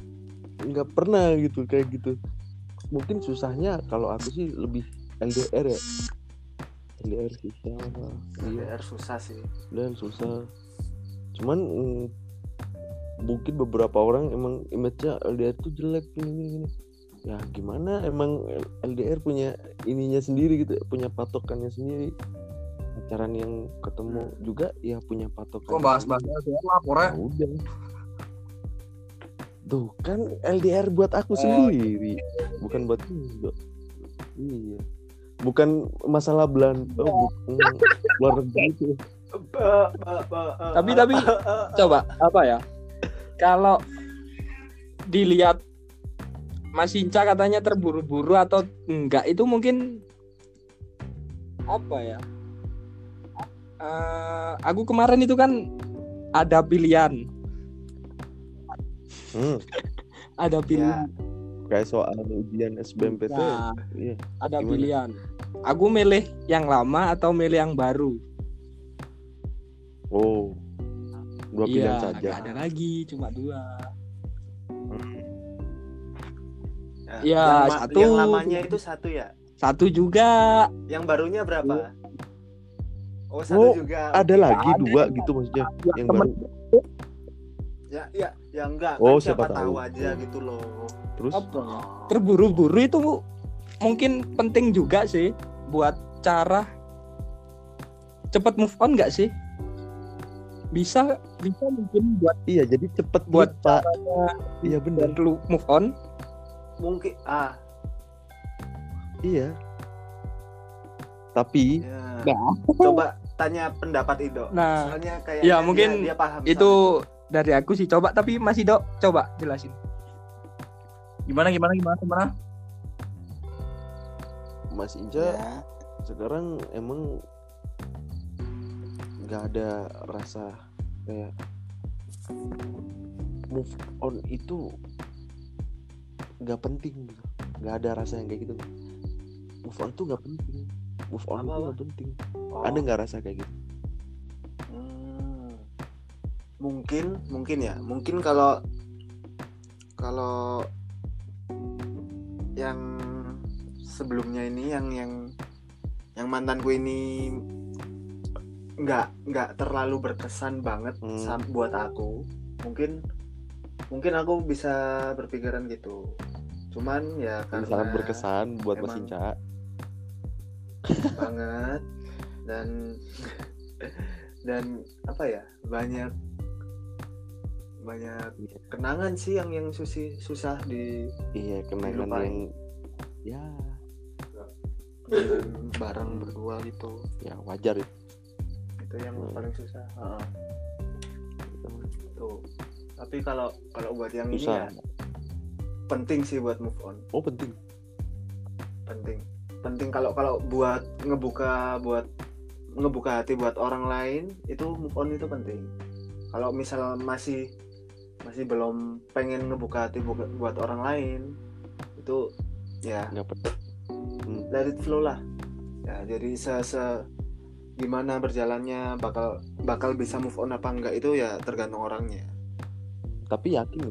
nggak pernah gitu kayak gitu. Mungkin susahnya kalau aku sih lebih LDR ya. LDR susah. LDR susah sih dan susah cuman mm, mungkin beberapa orang emang image-nya LDR tuh jelek gini, gini, gini. ya gimana emang LDR punya ininya sendiri gitu punya patokannya sendiri pacaran yang ketemu juga ya punya patokan kok bahas-bahas LDR lapornya Ya udah tuh kan LDR buat aku Oh, sendiri. bukan buat Indo. Iya. Bukan masalah Belanda oh, bukan luar negeri itu Tapi tapi coba apa ya? Kalau dilihat Mas Inca katanya terburu-buru atau enggak itu mungkin apa ya? Eh, aku kemarin itu kan ada pilihan, Hmm, ada pilihan, kayak soal ujian SBMPT Nah, iya ada gimana? pilihan. Aku milih yang lama atau milih yang baru? oh dua pilihan Iya, saja nggak ada lagi, cuma dua. Ya, Ya, yang, satu. yang lamanya itu satu ya Satu juga. yang barunya berapa oh satu Oh, juga ada lagi ada. dua gitu maksudnya yang temen. baru ya ya ya enggak Oh, kan siapa, siapa tahu tahu. aja gitu loh terus Apa? Terburu-buru itu mungkin penting juga sih buat cara cepet move on nggak sih? Bisa bisa mungkin buat iya jadi cepet buat caranya iya bener dan lu move on. mungkin ah iya tapi ya. Nah. coba tanya pendapat Ido Nah, soalnya kayak ya, mungkin dia, dia paham itu dari aku sih coba tapi masih dok coba jelasin. gimana gimana gimana gimana Mas. Inca ya sekarang emang nggak ada rasa kayak move on itu nggak penting gitu nggak ada rasa yang kayak gitu move on tuh nggak penting move on itu Apa-apa? nggak penting Oh, ada nggak rasa kayak gitu. Mungkin mungkin ya. Mungkin kalau kalau yang sebelumnya ini yang yang yang mantanku ini nggak nggak terlalu berkesan banget Hmm. buat aku. Mungkin mungkin aku bisa berpikiran gitu. Cuman ya karena sangat berkesan buat Mas Inca. Banget. Dan dan apa ya banyak banyak kenangan sih yang yang susi, susah di iya kenangan yang ya. Bareng berdua gitu. Ya wajar itu. Itu yang Hmm. paling susah Heeh. tuh. Tapi kalau kalau buat yang susah. ini ya penting sih buat move on. Oh penting? Penting. Penting kalau kalau buat ngebuka buat ngebuka hati buat orang lain itu move on itu penting. Kalau misal masih masih belum pengen ngebuka hati bu- buat orang lain. Itu ya. Nggak penting let it flow lah. Ya jadi se, se gimana berjalannya bakal bakal bisa move on apa enggak itu ya tergantung orangnya. Tapi yakin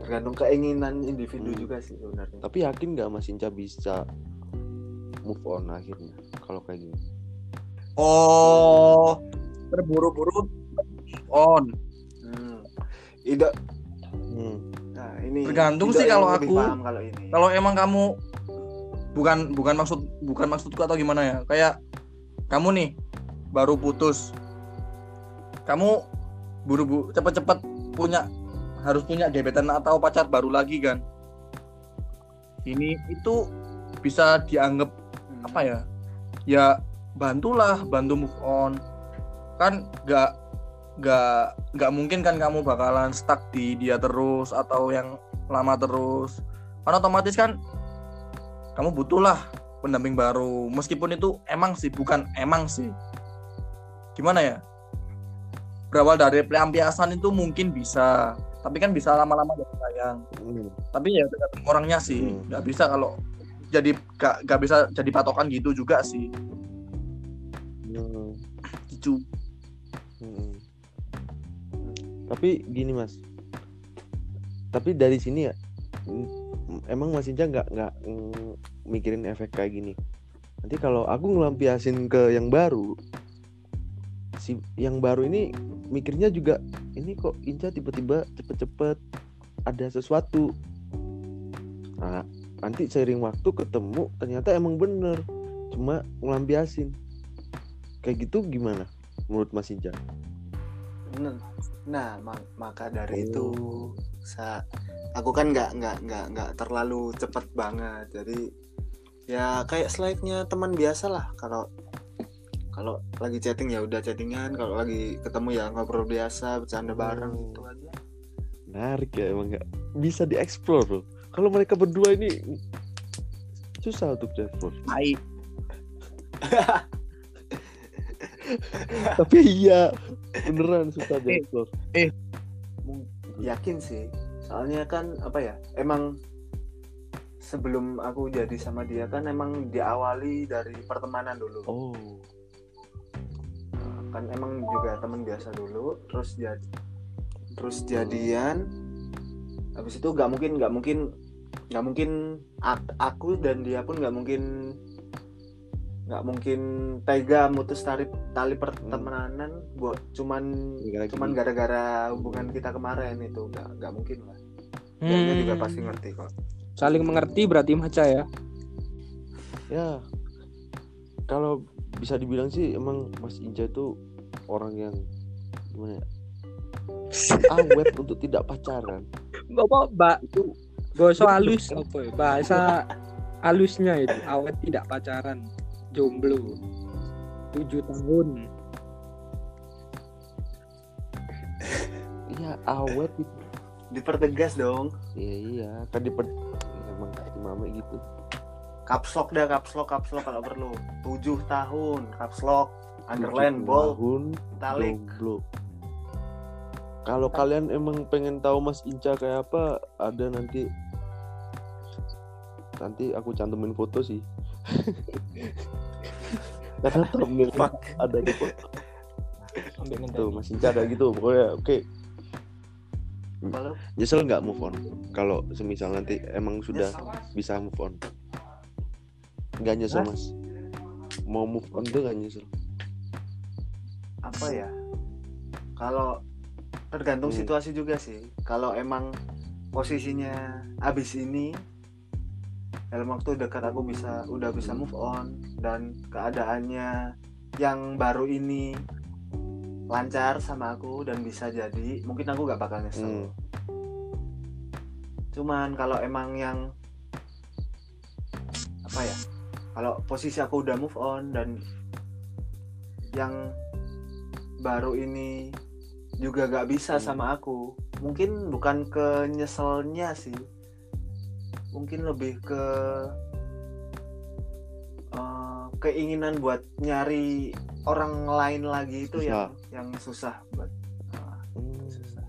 tergantung keinginan individu Hmm. juga sih sebenarnya. Tapi yakin nggak Mas Inca bisa move on akhirnya kalau kayak gini? Oh, terburu-buru on. Ido, hmm. nah ini Tergantung sih kalau aku. paham kalau ini Kalau emang kamu bukan bukan maksud bukan maksudku atau gimana ya? Kayak kamu nih baru putus. Kamu buru-buru cepet-cepet punya harus punya gebetan atau pacar baru lagi kan? Ini itu bisa dianggap Hmm. apa ya ya bantulah bantu move on kan nggak nggak nggak mungkin kan kamu bakalan stuck di dia terus atau yang lama terus kan otomatis kan kamu butuhlah pendamping baru meskipun itu emang sih bukan emang sih gimana ya berawal dari pelampiasan itu mungkin bisa tapi kan bisa lama-lama jadi sayang Hmm. tapi ya orangnya sih Hmm. nggak bisa kalau jadi gak, gak bisa jadi patokan gitu juga sih Hmm. gitu Hmm. Tapi gini mas, tapi dari sini ya, emang Mas Inca nggak nggak mm, mikirin efek kayak gini. Nanti kalau aku ngelampiasin ke yang baru, si yang baru ini mikirnya juga ini kok Inca tiba-tiba cepet-cepet ada sesuatu. Nah, nanti seiring waktu ketemu ternyata emang bener, cuma ngelampiasin. Kayak gitu gimana menurut Mas Inca? Nah, nah ma- maka dari Oh. itu sa aku kan nggak nggak nggak nggak terlalu cepet banget. Jadi ya kayak slide-nya teman biasa lah. Kalau kalau lagi chatting ya udah chattingan. Kalau lagi ketemu ya ngobrol biasa bercanda bareng Oh. gitu aja. Menarik ya emang nggak bisa dieksplor loh kalau mereka berdua ini susah untuk dieksplor. Baik tapi iya beneran susah dieksplor Mung- yakin sih. Soalnya kan apa ya emang sebelum aku jadi sama dia kan emang diawali dari pertemanan dulu. Oh. Nah, kan emang juga teman biasa dulu terus jadi terus jadian. Habis itu nggak mungkin nggak mungkin nggak mungkin ak- aku dan dia pun nggak mungkin nggak mungkin tega mutus tali tali pertemanan buat cuman Gara-gara cuman gini. gara-gara hubungan kita kemarin itu. Nggak nggak mungkin lah. Dia juga Hmm, pasti ngerti kok. Saling mengerti berarti maca ya? Ya kalau bisa dibilang sih emang Mas Inca itu orang yang gimana ya? Awet untuk tidak pacaran. Bapak mbak itu bahasa halus apa ya? Bahasa halusnya itu awet tidak pacaran jomblo. Tujuh tahun. Iya awet itu dipertegas dong. Iya iya. Kan di emang kayak mama gitu. Kapslok dah kapslok kapslok kalau perlu. Tujuh tahun kapslok. Underline ball talik jomblo. Kalau kalian emang pengen tahu Mas Inca kayak apa ada nanti nanti aku cantumin foto sih karena thumbnail Fuck. ada di foto. Tuh masih ada gitu pokoknya oke. Kalau nyesel nggak move on? Kalau semisal nanti emang sudah bisa move on. Nggak nyesel Hah? mas? Mau move on tuh nggak nyesel. Apa ya? Kalau tergantung Hmm. situasi juga sih. Kalau emang posisinya abis ini dalam waktu dekat aku bisa udah bisa move on dan keadaannya yang baru ini lancar sama aku dan bisa jadi mungkin aku gak bakal nyesel. Hmm. Cuman kalau emang yang apa ya? Kalau posisi aku udah move on dan yang baru ini juga gak bisa Hmm. sama aku, mungkin bukan ke nyeselnya sih, mungkin lebih ke eh, keinginan buat nyari orang lain lagi itu yang yang susah buat ah, Hmm. susah.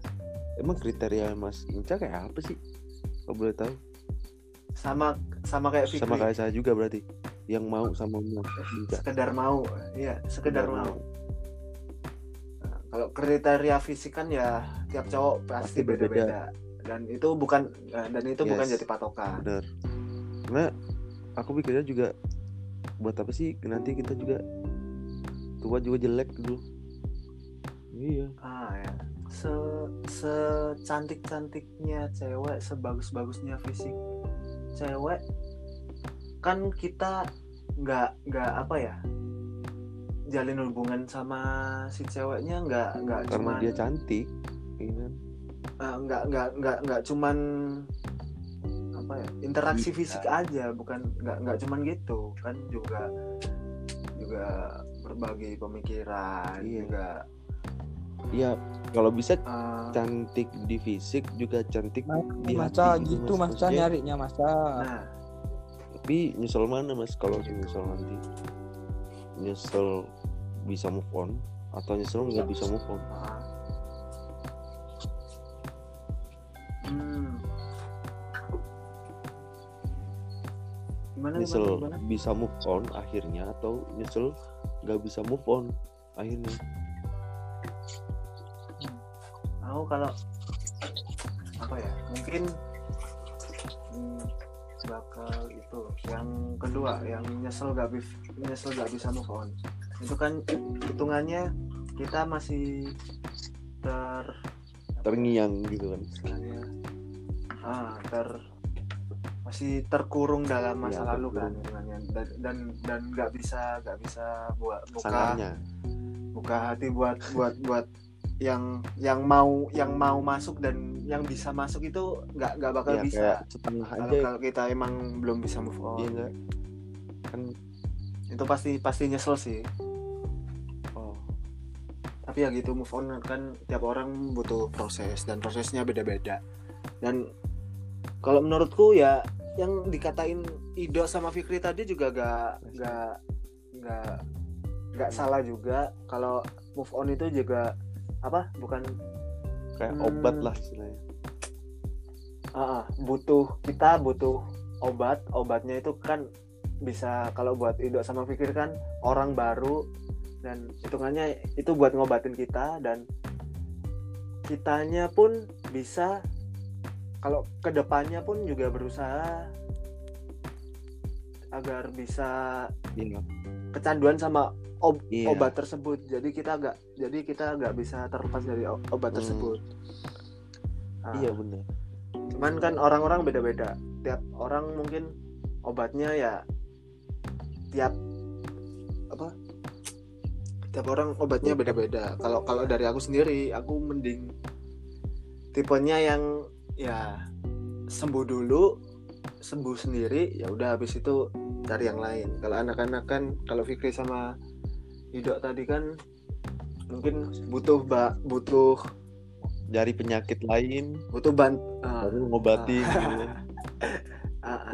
emang kriteria mas Inca kayak apa sih? Kalau boleh tahu? Sama sama kayak Fikri. sama kayak saya juga berarti yang mau sama mas Inca. Sekedar mau iya sekedar mau. Nah, kalau kriteria fisik kan ya tiap cowok pasti beda-beda dan itu bukan eh, dan itu bukan Yes. jadi patokan. Bener. Karena aku pikirnya juga buat apa sih nanti kita juga tua juga jelek dulu iya. Ah ya. Se secantik cantiknya cewek sebagus bagusnya fisik cewek kan kita nggak nggak apa ya jalin hubungan sama si ceweknya nggak nggak karena cuman dia cantik iya kan? Eh, nggak nggak nggak nggak cuman apa ya interaksi Bisa. fisik aja bukan nggak nggak cuman gitu kan juga juga berbagi pemikiran Iya. juga iya kalau bisa eh, cantik di fisik juga cantik Nah, di Maca hati gitu Mas. Maca Maksudnya, nyarinya Maca. nah tapi nyesel mana mas kalau nyesel nanti nyesel bisa move on atau nyesel nggak bisa move on ah. Gimana nyesel gimana, gimana? bisa move on akhirnya atau nyesel nggak bisa move on akhirnya? Aku kalau apa ya mungkin hmm, bakal itu yang kedua yang nyesel gak bif nyesel gak bisa move on. Itu kan hitungannya kita masih ter terngiang gitu kan. Ah ter masih terkurung dalam masa Iya, lalu kan. terkurung. dan dan dan nggak bisa nggak bisa buat buka sangarnya buka hati buat buat buat yang yang mau yang mau masuk dan yang bisa masuk itu nggak nggak bakal ya, bisa. setengah kalau aja. kalau kita emang belum bisa move on. Nggak? Kan itu pasti pasti nyesel sih. Oh. Tapi ya gitu move on kan tiap orang butuh proses dan prosesnya beda-beda. Dan kalau menurutku ya yang dikatain Ido sama Fikri tadi juga gak gak gak gak salah juga. Kalau move on itu juga apa bukan kayak Hmm. obat lah istilahnya. Ah, ah, butuh kita butuh obat. Obatnya itu kan bisa kalau buat Ido sama Fikir kan orang baru dan hitungannya itu buat ngobatin kita dan kitanya pun bisa kalau ke depannya pun juga berusaha agar bisa iya. kecanduan sama ob- Iya. obat tersebut. Jadi kita agak jadi kita nggak bisa terlepas dari obat Hmm. tersebut. Ah. iya bener. Cuman kan orang-orang beda-beda. Tiap orang mungkin obatnya ya tiap apa? Tiap orang obatnya beda-beda. Kalau kalau dari aku sendiri aku mending tipenya yang ya sembuh dulu sembuh sendiri ya udah habis itu cari yang lain. Kalau anak-anak kan kalau Fikri sama Hidok tadi kan mungkin butuh ba butuh dari penyakit lain. Butuh ban baru ngobatin gitu. Ah, ah.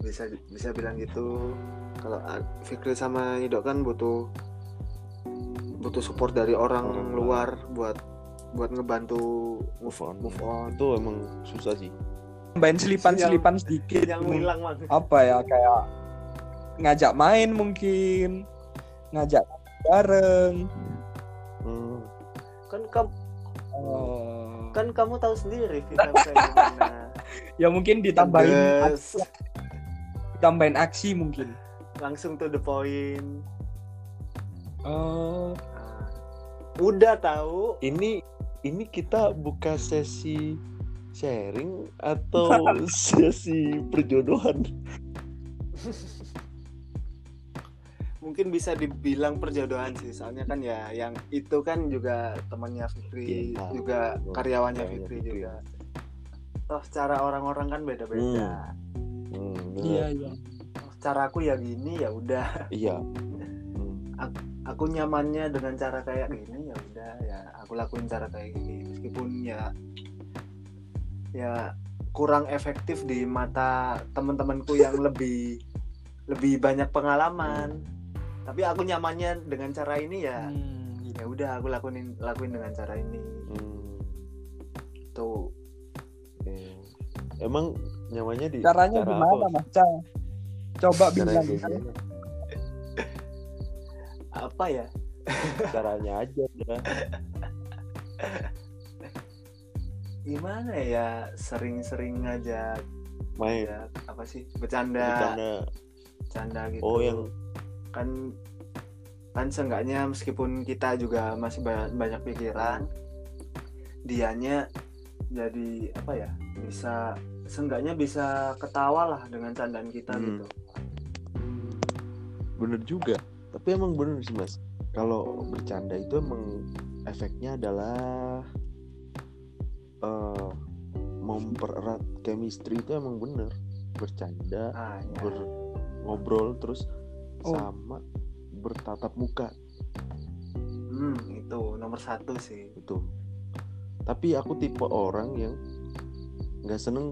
bisa bisa bilang gitu. Kalau Fikri sama Ido kan butuh butuh support dari orang, Orang luar. buat buat ngebantu move on. move on. Itu emang susah sih. Tambahin selipan-selipan sedikit. yang hilang Apa ya kayak ngajak main mungkin ngajak bareng. Hmm. Kan kamu oh. kan kamu tahu sendiri Vita kayak gimana. ya mungkin ditambahin Tegas, ditambahin aksi mungkin. Langsung to the point. oh. Nah, udah tahu. Ini ini kita buka sesi sharing atau sesi perjodohan? mungkin bisa dibilang perjodohan sih soalnya kan ya yang itu kan juga temannya Fikri Iya. juga karyawannya Karyawannya Fikri Fikri. juga toh cara orang-orang kan beda-beda Hmm, bener. iya iya cara aku ya gini ya udah Iya. Hmm. aku nyamannya dengan cara kayak gini ya udah ya aku lakuin cara kayak gini meskipun ya ya kurang efektif di mata teman-temanku yang lebih lebih banyak pengalaman tapi aku nyamannya dengan cara ini ya Hmm, gitu. ya udah aku lakuin lakuin dengan cara ini Hmm. tuh Oke. Emang nyamannya di caranya cara gimana apa? mas coba bilang? Apa ya Caranya aja gimana ya sering-sering ngajak Main. ya apa sih bercanda Bercanda. bercanda gitu Oh yang kan kan seenggaknya meskipun kita juga masih ba- banyak pikiran dianya jadi apa ya bisa seenggaknya bisa ketawa lah dengan candaan kita Hmm. gitu bener juga. Tapi emang bener sih mas. Kalau bercanda itu emang efeknya adalah eh mempererat chemistry itu emang bener. Bercanda, ah ya ber ngobrol terus Oh. sama bertatap muka hmm, itu nomor satu sih itu tapi aku tipe orang yang nggak seneng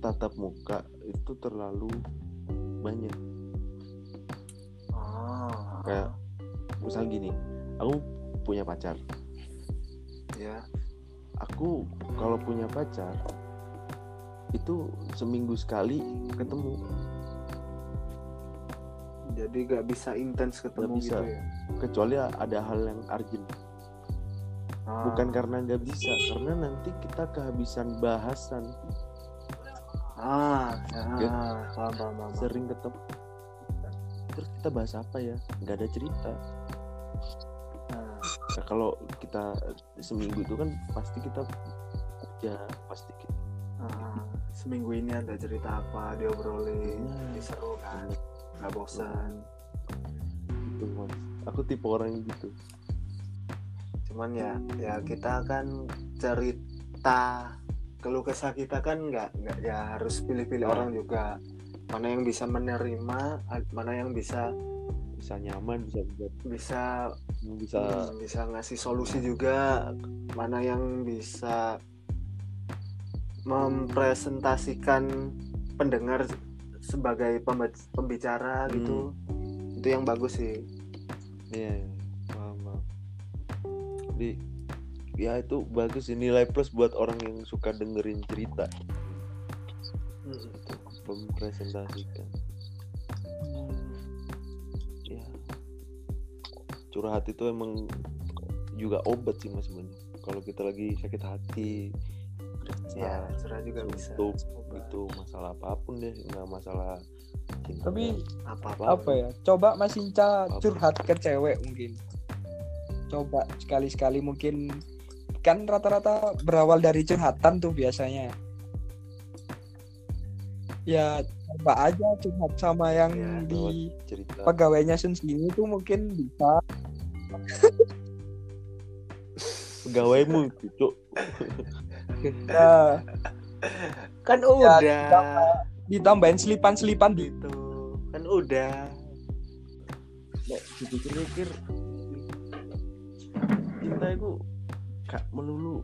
tatap muka itu terlalu banyak Kayak- misal gini aku punya pacar. Ya aku kalau punya pacar itu seminggu sekali ketemu. Jadi gak bisa intens ketemu Nggak bisa. gitu ya? Kecuali ada hal yang urgent. Ah, bukan karena nggak bisa karena nanti kita kehabisan bahasan. Ah, Gitu. ah paham, paham, paham. sering ketemu terus kita bahas apa ya? Nggak ada cerita. Ah, Nah, kalau kita seminggu itu kan pasti kita kerja pasti kita ah, seminggu ini ada cerita apa diobrolin Nah. jadi seru kan nggak bosan. Mas. Aku tipe orang yang gitu. Cuman ya ya kita kan cerita keluh kesah kita kan nggak nggak ya harus pilih-pilih orang juga mana yang bisa menerima ad- mana yang bisa bisa nyaman bisa bisa bisa bisa hmm, bisa ngasih solusi juga. Mana yang bisa mempresentasikan pendengar sebagai pembicara gitu. Itu yang bagus sih. Iya iya. paham paham. Jadi ya itu bagus sih. Nilai plus buat orang yang suka dengerin cerita. Hmm. Mempresentasikan ya. Curhat itu emang juga obat sih mas sebenarnya. Kalau kita lagi sakit hati ya kesal, curhat juga bisa. gitu masalah apa pun deh nggak masalah cinta. Tapi apa apa ya? Coba Mas Inca Apa? curhat ke cewek mungkin. Coba sekali-sekali mungkin. Kan rata-rata berawal dari curhatan tuh biasanya ya coba aja curhat sama yang Ya, di cerita. pegawainya sendiri tuh mungkin bisa. Pegawaimu cucuk ya, kan Ya, udah. ditambahin selipan-selipan gitu. Kan udah. Nek, dipikir-pikir cinta itu kak melulu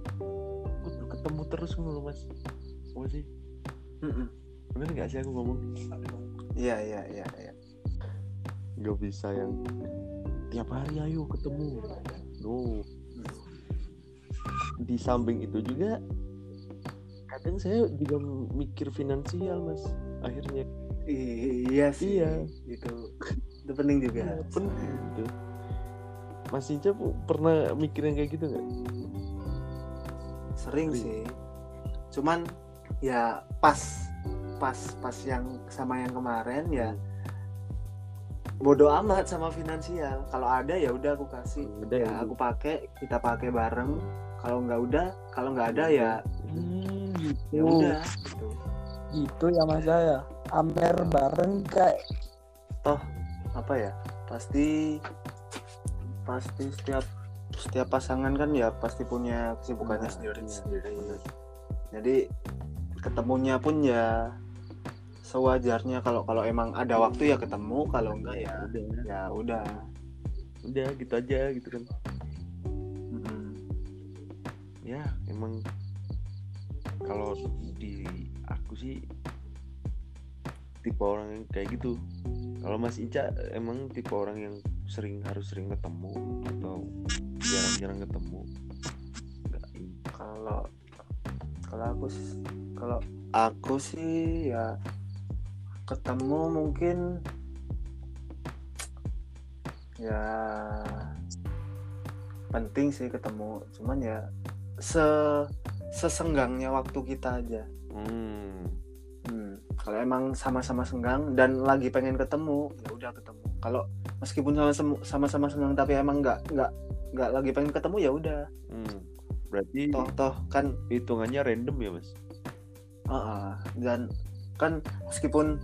kudu ketemu terus mulu mas. Apa sih. Bener nggak sih aku ngomong? Iya iya iya iya. Nggak bisa yang tiap hari ayo ketemu. No di samping itu juga kadang saya juga mikir finansial mas akhirnya. Iya sih Iya. itu itu penting juga. Ya, penting gitu Mas Inca pernah mikirin kayak gitu nggak? sering Sering. sih. Cuman ya pas pas pas yang sama yang kemarin ya bodoh amat sama finansial kalau ada ya udah aku kasih Udah ya ya, aku pakai kita pakai bareng kalau nggak udah kalau nggak ada ya Hmm, gitu. ya udah gitu. Gitu ya mas saya. Amer bareng kayak apa ya pasti pasti setiap setiap pasangan kan ya pasti punya kesibukannya Nah, sendiri iya, sendiri benar. jadi ketemunya pun ya sewajarnya. Kalau kalau emang ada waktu ya ketemu kalau enggak ya udah. ya udah. Udah gitu aja gitu kan. Mm-mm. ya emang kalau di aku sih tipe orang yang kayak gitu. Kalau Mas Ica emang tipe orang yang sering harus sering ketemu atau jarang-jarang ketemu? Enggak kalau kalau aku kalau aku sih ya ketemu mungkin ya penting sih ketemu cuman ya se sesenggangnya waktu kita aja hmm. Hmm, kalau emang sama-sama senggang dan lagi pengen ketemu ya udah ketemu kalau meskipun sama sama-sama senggang tapi emang nggak nggak nggak lagi pengen ketemu ya udah hmm. berarti toh toh kan hitungannya random ya Mas Ah, ah. dan kan meskipun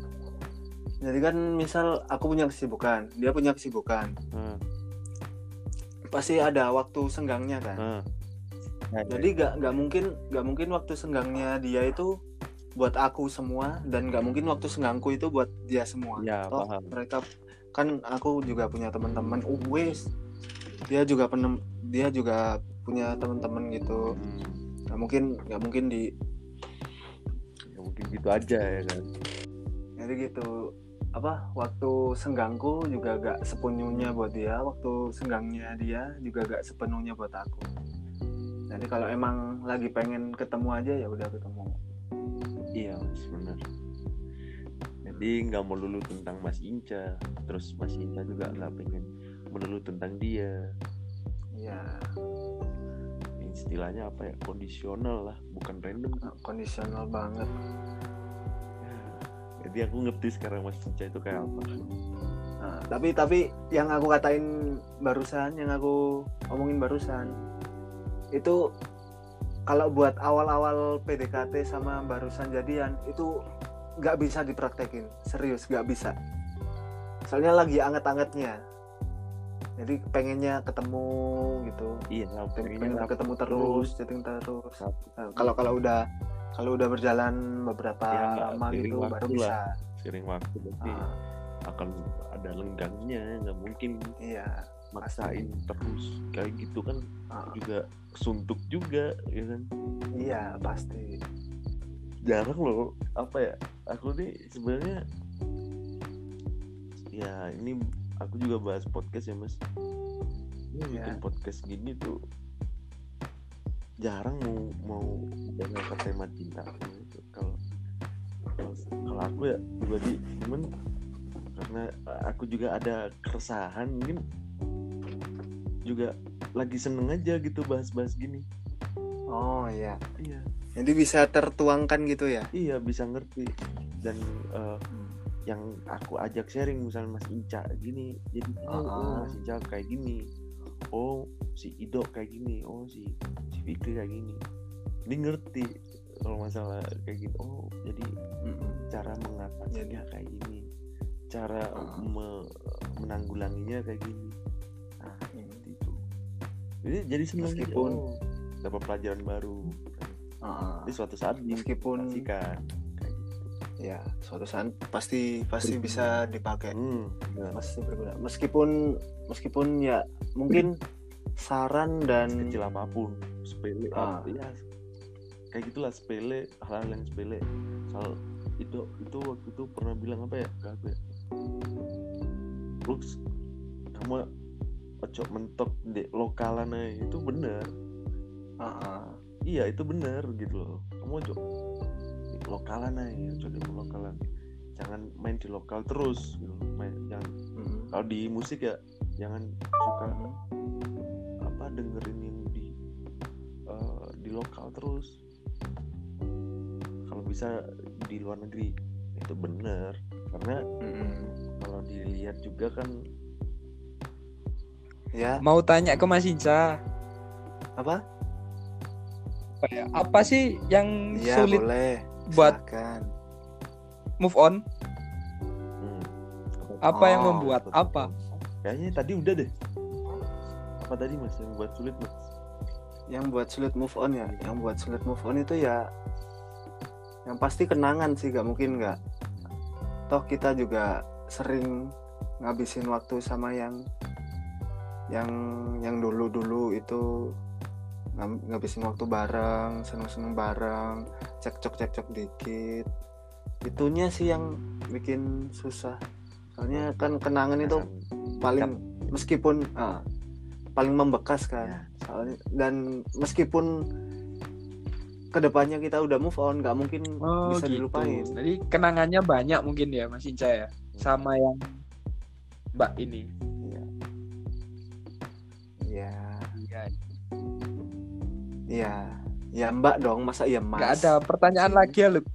jadi kan misal aku punya kesibukan dia punya kesibukan. Hmm. pasti ada waktu senggangnya kan. Hmm. Nah, jadi nggak nggak mungkin nggak mungkin waktu senggangnya dia itu buat aku semua dan nggak mungkin waktu senggangku itu buat dia semua. Ya Toh, paham. mereka kan aku juga punya teman-teman. Uh, wes. Dia juga penem dia juga punya teman-teman gitu. Hmm. nggak mungkin nggak mungkin di ya mungkin gitu aja ya kan? Jadi gitu. Apa waktu senggangku juga gak sepenuhnya buat dia waktu senggangnya dia juga gak sepenuhnya buat aku. Jadi kalau emang lagi pengen ketemu aja ya udah ketemu. Iya Mas benar. Jadi nggak melulu tentang Mas Inca terus Mas Inca juga nggak pengen melulu tentang dia. Ya istilahnya apa ya kondisional lah bukan random. Kondisional banget. Jadi aku ngerti sekarang Mas Inca itu kayak apa. Nah, tapi tapi yang aku katain barusan yang aku omongin barusan itu kalau buat awal-awal PDKT sama barusan jadian itu nggak bisa dipraktekin. Serius nggak bisa. Soalnya lagi anget-angetnya jadi pengennya ketemu gitu. Iya pengen, pengennya ketemu terus chatting terus. Nah, kalau kalau udah kalau udah berjalan beberapa Ya, lama gitu baru waktu bisa. Lah. sering waktu berarti Ah, akan ada lenggangnya nggak mungkin iya maksain terus. Kayak gitu kan Ah, juga suntuk juga ya kan? Iya pasti. Jarang loh apa ya aku nih sebenarnya ya ini aku juga bahas podcast ya mas ini Iya. bikin podcast gini tuh jarang mau mau ngangkat tema cinta gitu. kalau kalau aku ya pribadi cuman karena aku juga ada keresahan mungkin juga lagi seneng aja gitu bahas-bahas gini oh iya iya Jadi bisa tertuangkan gitu ya? iya bisa ngerti dan eh, yang aku ajak sharing misalnya Mas Inca gini jadi oh, oh. Mas Inca kayak gini. Oh si Ido kayak gini. Oh si si Fikri kayak gini. Ini ngerti kalau masalah kayak gitu. Oh jadi cara mengatasinya kayak gini. Cara Ah. me- menanggulanginya kayak gini. Nah seperti itu. Jadi jadi senang aja, Meskipun- oh, dapat pelajaran baru. Ah, jadi suatu saat meskipun gitu ya suatu saat pasti pasti bisa dipakai. hmm, benar. Pasti berguna. Meskipun meskipun ya mungkin saran dan kecil apa pun sepele Ah. apa ya kayak gitulah sepele hal-hal yang sepele soal itu itu waktu itu pernah bilang apa ya ke aku ya Lux kamu ojo mentok di lokalan itu bener Ah, ah. iya itu bener gitu loh kamu ojo di lokalan aja ojo di lokalan. Jangan main di lokal terus gitu. main jangan. Mm. kalau di musik ya jangan suka apa dengerin yang di eh, di lokal terus. Kalau bisa di luar negeri itu bener. Karena Mm-mm. kalau dilihat juga kan ya. Mau tanya ke Mas Inca, apa? Apa ya? Apa sih yang ya sulit boleh buat Silakan. move on? hmm, Apa yang Oh, membuat betul, apa? kayaknya tadi udah deh. Apa tadi mas? Yang buat sulit mas? Yang buat sulit move on ya? Yang buat sulit move on itu ya yang pasti kenangan sih gak mungkin nggak. Toh kita juga sering ngabisin waktu sama yang yang yang dulu dulu itu ngabisin waktu bareng seneng seneng bareng cekcok cekcok dikit. Itunya sih yang bikin susah. Soalnya kan kenangan itu paling meskipun ah, paling membekas Ya. kan soalnya dan meskipun ke depannya kita udah move on nggak mungkin Oh, bisa gitu. dilupain. Jadi kenangannya banyak mungkin ya Mas Inca ya sama yang Mbak ini. Ya ya mbak dong masa iya mas Nggak ada pertanyaan Sini. lagi ya, Luk.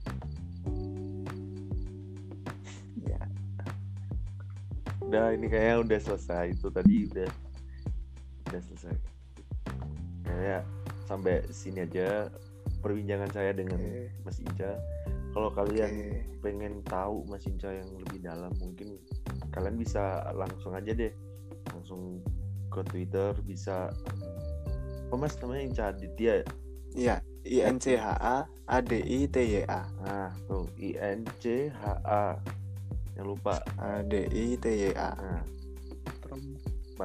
Ya. udah ini kayaknya udah selesai itu tadi udah udah selesai kayak sampai sini aja perbincangan saya dengan Oke. Mas Inca kalau kalian Oke. pengen tahu Mas Inca yang lebih dalam mungkin kalian bisa langsung aja deh langsung ke Twitter bisa Mas namanya Inca Aditya ya? iya i n c h a a d i t y a. Nah tuh I N C H A. Yang lupa. A d i t y a. Nah.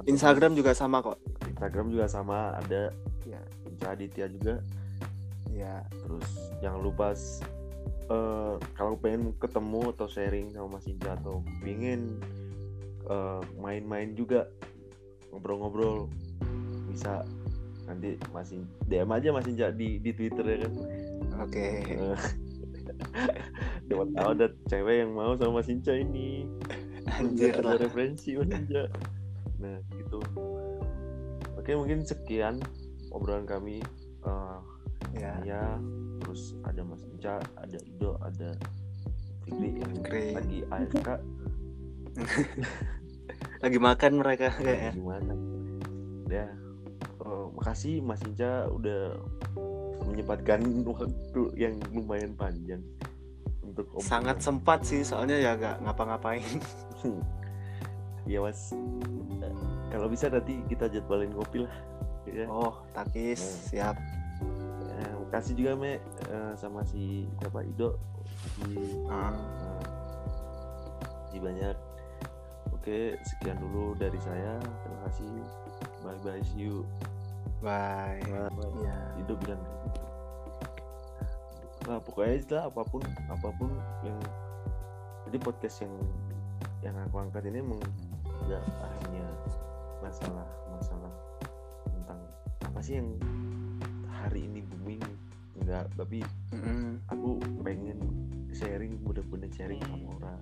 Instagram juga sama kok. Instagram juga sama ada Ya. Inca Aditya juga. Ya terus jangan lupa eh, kalau pengen ketemu atau sharing sama Mas Inca atau pingin eh, main-main juga ngobrol-ngobrol bisa nanti masih DM aja Mas Inca di di Twitter ya kan. Oke. Eh, Siapa tahu ada cewek yang mau sama Mas Inca ini. Anjir ada lah. referensi Mas Inca nah gitu. Oke mungkin sekian obrolan kami. Eh, ya. Saya terus ada Mas Inca ada Ido ada Fikri yang Fikri. lagi AFK lagi makan mereka kayaknya. gimana? Ya eh, makasih Mas Inca udah menyempatkan waktu yang lumayan panjang untuk obrolan. sangat sempat sih soalnya ya gak ngapa-ngapain. Iya mas. Eh, kalau bisa nanti kita jadwalin ngopi lah ya. oh takis. Hmm. siap. Eh, makasih juga me eh, sama si siapa Ido. Si Ah. si banyak. Oke sekian dulu dari saya. Terima kasih. Bye bye see you bye ya Ido bilang kayak gitu. nah pokoknya istilah apa pun apa pun yang jadi podcast yang yang aku angkat ini nggak hanya masalah masalah tentang apa sih yang hari ini booming enggak tapi Mm-mm. aku pengen sharing bener-bener sharing sama orang